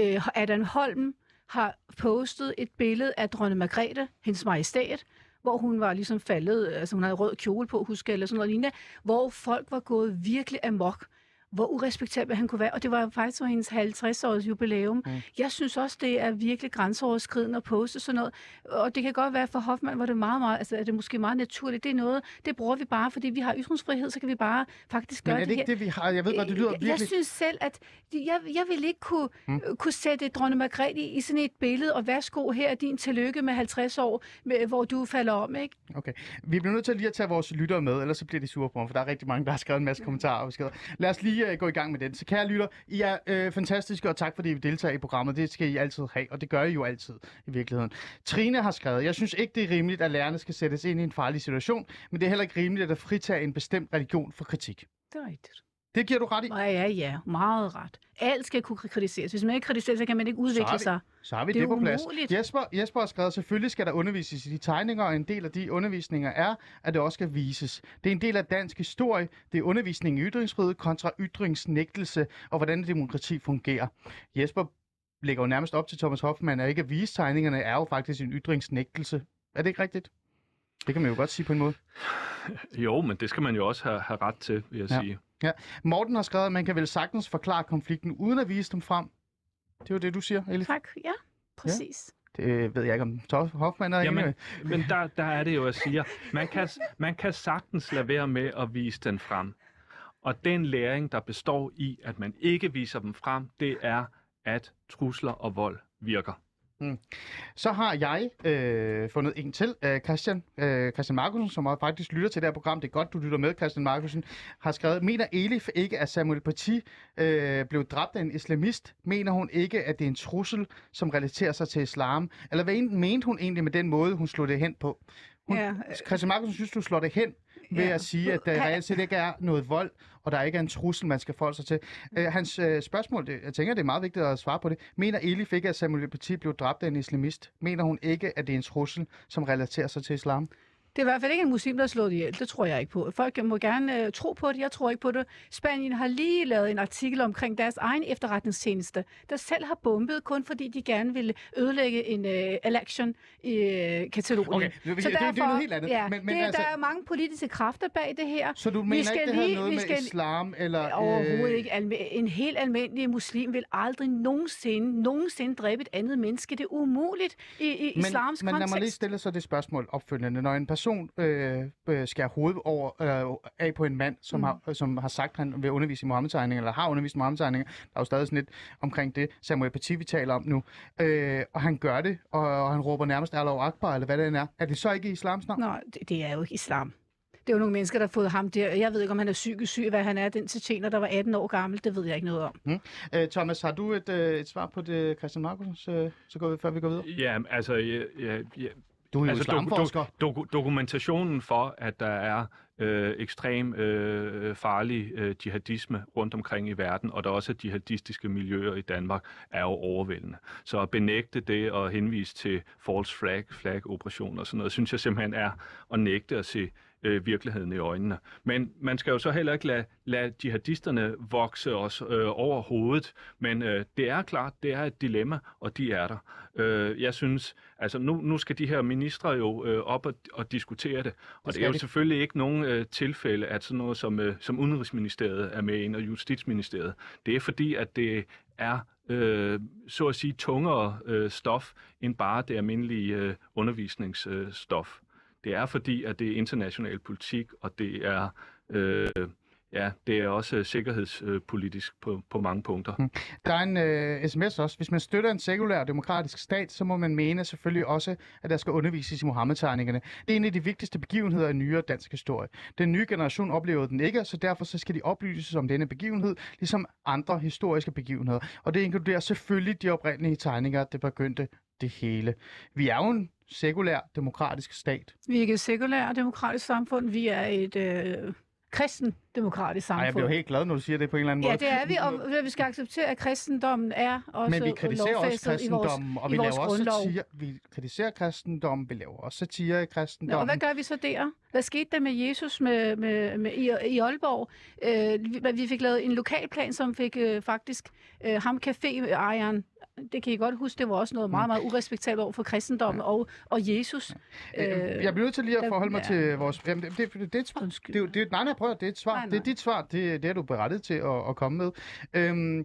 Speaker 6: Øh, Adam Holm har postet et billede af dronning Margrethe, hendes majestæt, hvor hun var ligesom faldet, altså hun havde rød kjole på, husk eller sådan noget lignende, hvor folk var gået virkelig amok hvor urespektabel han kunne være. Og det var faktisk for hendes 50-års jubilæum. Mm. Jeg synes også, det er virkelig grænseoverskridende at poste sådan noget. Og det kan godt være, for Hoffmann hvor det meget, meget, altså er det måske meget naturligt. Det er noget, det bruger vi bare, fordi vi har ytringsfrihed, så kan vi bare faktisk gøre
Speaker 4: Men er det
Speaker 6: det
Speaker 4: ikke
Speaker 6: her.
Speaker 4: det, vi har? Jeg ved godt, det lyder
Speaker 6: Jeg-
Speaker 4: virkelig...
Speaker 6: Jeg synes selv, at jeg, jeg vil ikke kunne, mm. kunne sætte dronning Margrethe i sådan et billede, og værsgo, her er din tillykke med 50 år, med, hvor du falder om, ikke?
Speaker 4: Okay. Vi bliver nødt til lige at tage vores lyttere med, ellers så bliver de sure på mig, for der er rigtig mange, der har skrevet en masse kommentarer og beskeder. Lad os lige uh, gå i gang med den. Så kære lytter, I er øh, fantastiske, og tak fordi I deltager i programmet. Det skal I altid have, og det gør I jo altid i virkeligheden. Trine har skrevet, jeg synes ikke, det er rimeligt, at lærerne skal sættes ind i en farlig situation, men det er heller ikke rimeligt at fritage en bestemt religion for kritik.
Speaker 6: Det er rigtigt.
Speaker 4: Det giver du ret i.
Speaker 6: Ja, ja, ja, meget ret. Alt skal kunne kritiseres. Hvis man ikke kritiserer, så kan man ikke
Speaker 4: Så
Speaker 6: udvikle
Speaker 4: er vi-
Speaker 6: sig.
Speaker 4: Så har vi
Speaker 6: Det
Speaker 4: det, på plads.
Speaker 6: umuligt.
Speaker 4: Jesper, Jesper har skrevet, selvfølgelig skal der undervises i de tegninger, og en del af de undervisninger er, at det også skal vises. Det er en del af dansk historie. Det er undervisning i ytringsfrihed kontra ytringsnægtelse, og hvordan demokrati fungerer. Jesper lægger jo nærmest op til Thomas Hoffmann, at ikke at vise tegningerne er jo faktisk en ytringsnægtelse. Er det ikke rigtigt? Det kan man jo godt sige på en måde.
Speaker 5: Jo, men det skal man jo også have, have ret til, vil jeg
Speaker 4: Ja.
Speaker 5: ja. sige.
Speaker 4: Morten har skrevet, at man kan vel sagtens forklare konflikten uden at vise dem frem. Det er jo det, du siger, Elif.
Speaker 6: Tak, ja, præcis.
Speaker 4: Det ved jeg ikke, om Thomas Hoffmann er enig
Speaker 5: Jamen, men der, der er det jo, jeg siger, man kan, man kan sagtens lade være med at vise den frem. Og den læring, der består i, at man ikke viser dem frem, det er, at trusler og vold virker. Mm.
Speaker 4: Så har jeg øh, fundet en til. Øh, Christian, øh, Christian Markusen, som også faktisk lytter til det her program. Det er godt, du lytter med, Christian Markusen. Har skrevet, mener Elif ikke, at Samuel Paty øh, blev dræbt af en islamist? Mener hun ikke, at det er en trussel, som relaterer sig til islam? Eller hvad mente hun egentlig med den måde, hun slog det hen på? Hun,
Speaker 6: Ja, øh,
Speaker 4: Christian Markusen synes, du slår det hen ved
Speaker 6: Ja.
Speaker 4: at sige, at der
Speaker 6: Han-
Speaker 4: reelt set ikke er noget vold, og der ikke er en trussel, man skal forholde sig til. Øh, hans øh, spørgsmål, det, jeg tænker, det er meget vigtigt at svare på det. Mener Elif ikke, at Samuel Paty blev dræbt af en islamist? Mener hun ikke, at det er en trussel, som relaterer sig til islam?
Speaker 6: Det er i hvert fald ikke en muslim, der er slået ihjel. Det tror jeg ikke på. Folk må gerne øh, tro på det. Jeg tror ikke på det. Spanien har lige lavet en artikel omkring deres egen efterretningstjeneste, der selv har bombet, kun fordi de gerne ville ødelægge en øh, election i øh, Katalonien.
Speaker 4: Okay, det- det- det er jo noget helt andet.
Speaker 6: Ja,
Speaker 4: Men- men
Speaker 6: det,
Speaker 4: altså-
Speaker 6: der er mange politiske kræfter bag det her.
Speaker 4: Så du
Speaker 6: Vi
Speaker 4: mener
Speaker 6: skal
Speaker 4: ikke, det
Speaker 6: lige-
Speaker 4: noget
Speaker 6: vi
Speaker 4: med
Speaker 6: skal-
Speaker 4: islam eller...
Speaker 6: Overhovedet ikke. Alme- En helt almindelig muslim vil aldrig nogensinde, nogensinde dræbe et andet menneske. Det er umuligt i, i
Speaker 4: Men,
Speaker 6: islams
Speaker 4: men lad mig lige
Speaker 6: kontekst.
Speaker 4: stille så det spørgsmål opfølgende. Når en person øh, øh, skærer hovedet over, øh, af på en mand, som, mm. har, som har sagt, at han vil undervise i Mohammed-tegninger, eller har undervist i Mohammed-tegninger, der er jo stadig sådan lidt omkring det, Samuel Paty, vi taler om nu, øh, og han gør det, og, og han råber nærmest Allah Akbar, eller hvad det er. Er det så ikke i islams navn?
Speaker 6: Nå, det, det er jo ikke islam. Det er jo nogle mennesker, der har fået ham der. Jeg ved ikke, om han er psykisk syg, hvad han er. Den tjener, der var 18 år gammel, det ved jeg ikke noget om.
Speaker 4: Øh, Thomas, har du et, øh, et svar på det, Christian Markus, øh, så går vi, før vi går videre?
Speaker 5: Ja, altså, ja, ja,
Speaker 4: Du er jo
Speaker 5: altså
Speaker 4: islamforsker.
Speaker 5: doku, dokumentationen for, at der er øh, ekstrem øh, farlig øh, jihadisme rundt omkring i verden, og der også er jihadistiske miljøer i Danmark, er jo overvældende. Så at benægte det og henvise til false flag, flag operationer og sådan noget, synes jeg simpelthen er at nægte at se øh, virkeligheden i øjnene. Men man skal jo så heller ikke lade, lade jihadisterne vokse os øh, over hovedet, men øh, det er klart, det er et dilemma, og de er der. Øh, jeg synes, altså nu, nu skal de her ministre jo øh, op og, og diskutere det, og det,
Speaker 4: skal
Speaker 5: er jo
Speaker 4: de.
Speaker 5: selvfølgelig ikke nogen øh, tilfælde, at sådan noget som, øh, som Udenrigsministeriet er med ind, og Justitsministeriet. Det er fordi, at det er øh, så at sige tungere øh, stof end bare det almindelige øh, undervisningsstof. Øh, stof det er fordi, at det er international politik, og det er, øh, ja, det er også øh, sikkerhedspolitisk på, på mange punkter. Mm.
Speaker 4: Der er en øh, sms også. Hvis man støtter en sekulær og demokratisk stat, så må man mene selvfølgelig også, at der skal undervises i Mohammed-tegningerne. Det er en af de vigtigste begivenheder i nyere dansk historie. Den nye generation oplevede den ikke, så derfor så skal de oplyses om denne begivenhed, ligesom andre historiske begivenheder. Og det inkluderer selvfølgelig de oprindelige tegninger, der begyndte det hele. Vi er jo en sekulær, demokratisk stat.
Speaker 6: Vi er ikke et sekulært demokratisk samfund, vi er et øh, kristen demokratisk
Speaker 4: Ej,
Speaker 6: samfund.
Speaker 4: jeg bliver helt glad, når du siger det på en eller anden
Speaker 6: Ja,
Speaker 4: måde.
Speaker 6: det er vi, og vi skal acceptere, at kristendommen er også
Speaker 4: Men vi kritiserer også
Speaker 6: i vores,
Speaker 4: kristendommen, og vi laver også
Speaker 6: grundlov.
Speaker 4: satire. Vi kritiserer kristendommen, vi laver også satire i
Speaker 6: Nå, og
Speaker 4: kristendommen.
Speaker 6: hvad gør vi så der? Hvad skete der med Jesus med, med, med, i, i Aalborg? Øh, vi, vi fik lavet en lokalplan, som fik øh, faktisk øh, ham caféejeren, det kan I godt huske, det var også noget meget, meget urespektabelt over for kristendommen og, og Jesus.
Speaker 4: Øh, jeg bliver nødt til lige at forholde mig
Speaker 6: ja.
Speaker 4: til vores... Jamen, det, det, det, det, er et svar.
Speaker 6: Undskyld.
Speaker 4: det, er det, nej, nej, prøv at- det er et svar.
Speaker 6: Nej,
Speaker 4: Det er
Speaker 6: nej.
Speaker 4: dit svar. Det, det er du berettet til at, at komme med. Øhm,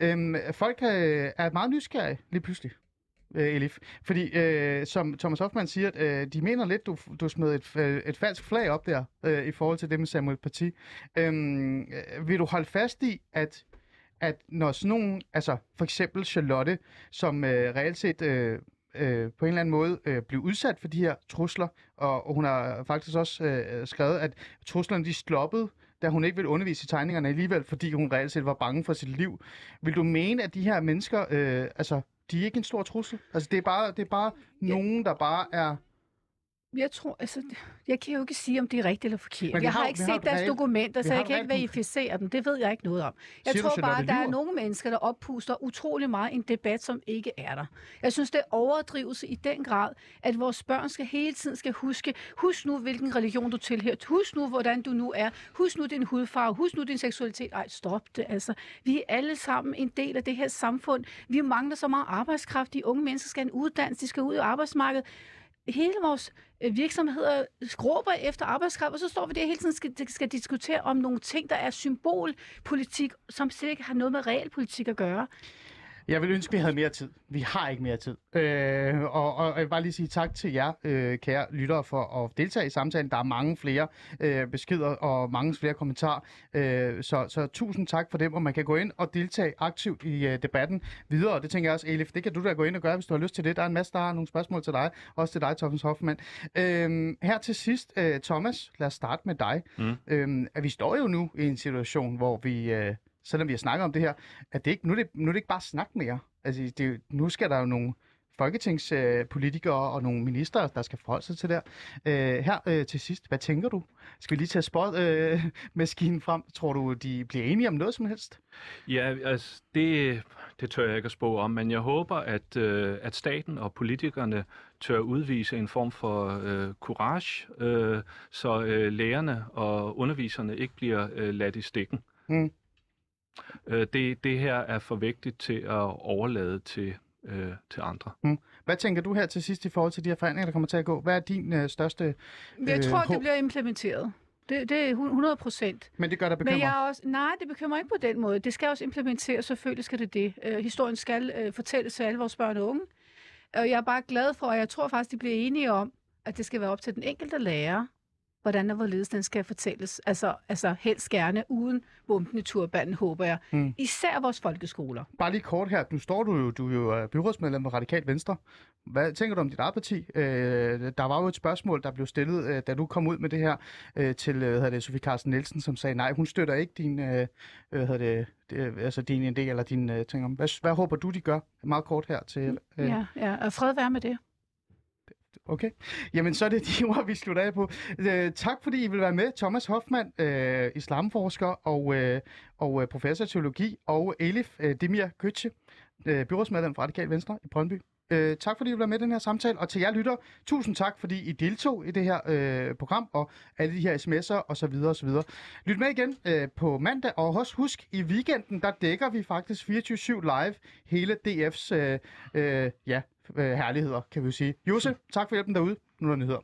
Speaker 4: øhm, folk er, er meget nysgerrige lige pludselig. øh, Elif. Fordi, øh, som Thomas Hoffmann siger, øh, de mener lidt, du, du smed et, øh, et falsk flag op der, øh, i forhold til det med Samuel Paty. Øhm, øh, vil du holde fast i, at, at når sådan nogen, altså for eksempel Charlotte, som øh, reelt set øh, øh, på en eller anden måde øh, blev udsat for de her trusler, og, og hun har faktisk også øh, skrevet, at truslerne de stoppede, da hun ikke ville undervise i tegningerne alligevel, fordi hun reelt set var bange for sit liv. Vil du mene, at de her mennesker, øh, altså, de er ikke en stor trussel? Altså, det er bare, det er bare
Speaker 6: Ja.
Speaker 4: nogen, der bare er...
Speaker 6: Jeg tror, altså, jeg kan jo ikke sige, om det er rigtigt eller forkert.
Speaker 4: Men
Speaker 6: Jeg har,
Speaker 4: har-
Speaker 6: ikke
Speaker 4: har
Speaker 6: set
Speaker 4: et
Speaker 6: deres
Speaker 4: reelt-
Speaker 6: dokumenter, så
Speaker 4: har
Speaker 6: jeg kan ikke verificere dem. Det ved jeg ikke noget om. Jeg
Speaker 4: Siger
Speaker 6: tror bare, at der er nogle mennesker, der oppuster utrolig meget en debat, som ikke er der. Jeg synes, det er overdrivelse i den grad, at vores børn skal hele tiden skal huske, husk nu, hvilken religion du tilhører. Husk nu, hvordan du nu er. Husk nu din hudfarve. Husk nu din seksualitet. Ej, stop det. Altså, vi er alle sammen en del af det her samfund. Vi mangler så meget arbejdskraft. De unge mennesker skal en uddannelse. De skal ud i arbejdsmarkedet hele vores øh, virksomheder skråber efter arbejdskraft, og så står vi der hele tiden skal, skal diskutere om nogle ting, der er symbolpolitik, som slet ikke har noget med realpolitik at gøre.
Speaker 4: Jeg vil ønske, vi havde mere tid. Vi har ikke mere tid. Øh, og, og jeg vil bare lige sige tak til jer, øh, kære lyttere, for at deltage i samtalen. Der er mange flere øh, beskeder og mange flere kommentarer. Øh, så, så tusind tak for dem, og man kan gå ind og deltage aktivt i øh, debatten videre. Og det tænker jeg også, Elif, det kan du da gå ind og gøre, hvis du har lyst til det. Der er en masse, der har nogle spørgsmål til dig. Også til dig, Thomas Hoffmann. Øh, her til sidst, øh, Thomas, lad os starte med dig.
Speaker 5: Mm.
Speaker 4: Øh, at vi står jo nu i en situation, hvor vi... Øh, selvom vi har snakket om det her, at det ikke, nu, er det, nu er det ikke bare snak mere. Altså, det, nu skal der jo nogle folketingspolitikere og nogle minister, der skal forholde sig til det her. Øh, her øh, til sidst, hvad tænker du? Skal vi lige tage spot øh, frem? Tror du, de bliver enige om noget som helst?
Speaker 5: Ja, altså, det, det tør jeg ikke at spå om, men jeg håber, at, øh, at staten og politikerne tør udvise en form for øh, courage, øh, så øh, lærerne og underviserne ikke bliver øh, ladt i stikken.
Speaker 4: Mm.
Speaker 5: Øh, det, det her er for vigtigt til at overlade til, øh, til andre.
Speaker 4: Hvad tænker du her til sidst i forhold til de her forhandlinger, der kommer til at gå? Hvad er din øh, største...
Speaker 6: Jeg
Speaker 4: Øh,
Speaker 6: tror,
Speaker 4: håb.
Speaker 6: det bliver implementeret. Det, det er 100 procent.
Speaker 4: Men det gør dig bekymret.
Speaker 6: Men jeg er også, nej, det bekymrer ikke på den måde. Det skal også implementeres, selvfølgelig skal det det. Øh, historien skal øh, fortælles til alle vores børn og unge. Og jeg er bare glad for, og jeg tror faktisk, de bliver enige om, at det skal være op til den enkelte lærer, hvordan og hvorledes den skal fortælles. Altså, altså helst gerne uden bomben i turbanen, håber jeg. Mm. Især vores folkeskoler.
Speaker 4: Bare lige kort her. Nu står du jo, du er jo øh, byrådsmedlem for Radikal Venstre. Hvad tænker du om dit eget parti? Øh, der var jo et spørgsmål, der blev stillet, øh, da du kom ud med det her, øh, til øh, hvad hedder det, Sofie Carsten Nielsen, som sagde, nej, hun støtter ikke din, øh, hvad hedder det, det, altså din idé eller din øh, ting om. Hvad, hvad håber du, de gør? Meget kort her til... Øh,
Speaker 6: Ja, ja. Og fred være med det.
Speaker 4: Okay. Jamen, så er det de ord, vi slutter af på. Øh, tak, fordi I vil være med. Thomas Hoffmann, øh, islamforsker og, øh, og øh, professor i teologi, og Elif øh, Demir Køtje, øh, byrådsmedlem fra Radikal Venstre i Brøndby. Øh, tak, fordi I vil være med i den her samtale. Og til jer lytter, tusind tak, fordi I deltog i det her øh, program, og alle de her sms'er og så videre og så videre. Lyt med igen øh, på mandag, og også husk, i weekenden, der dækker vi faktisk 24-7 live hele DF's øh, øh, ja, Øh, herligheder, kan vi jo sige. Jose, tak for hjælpen derude. Nu er der nyheder.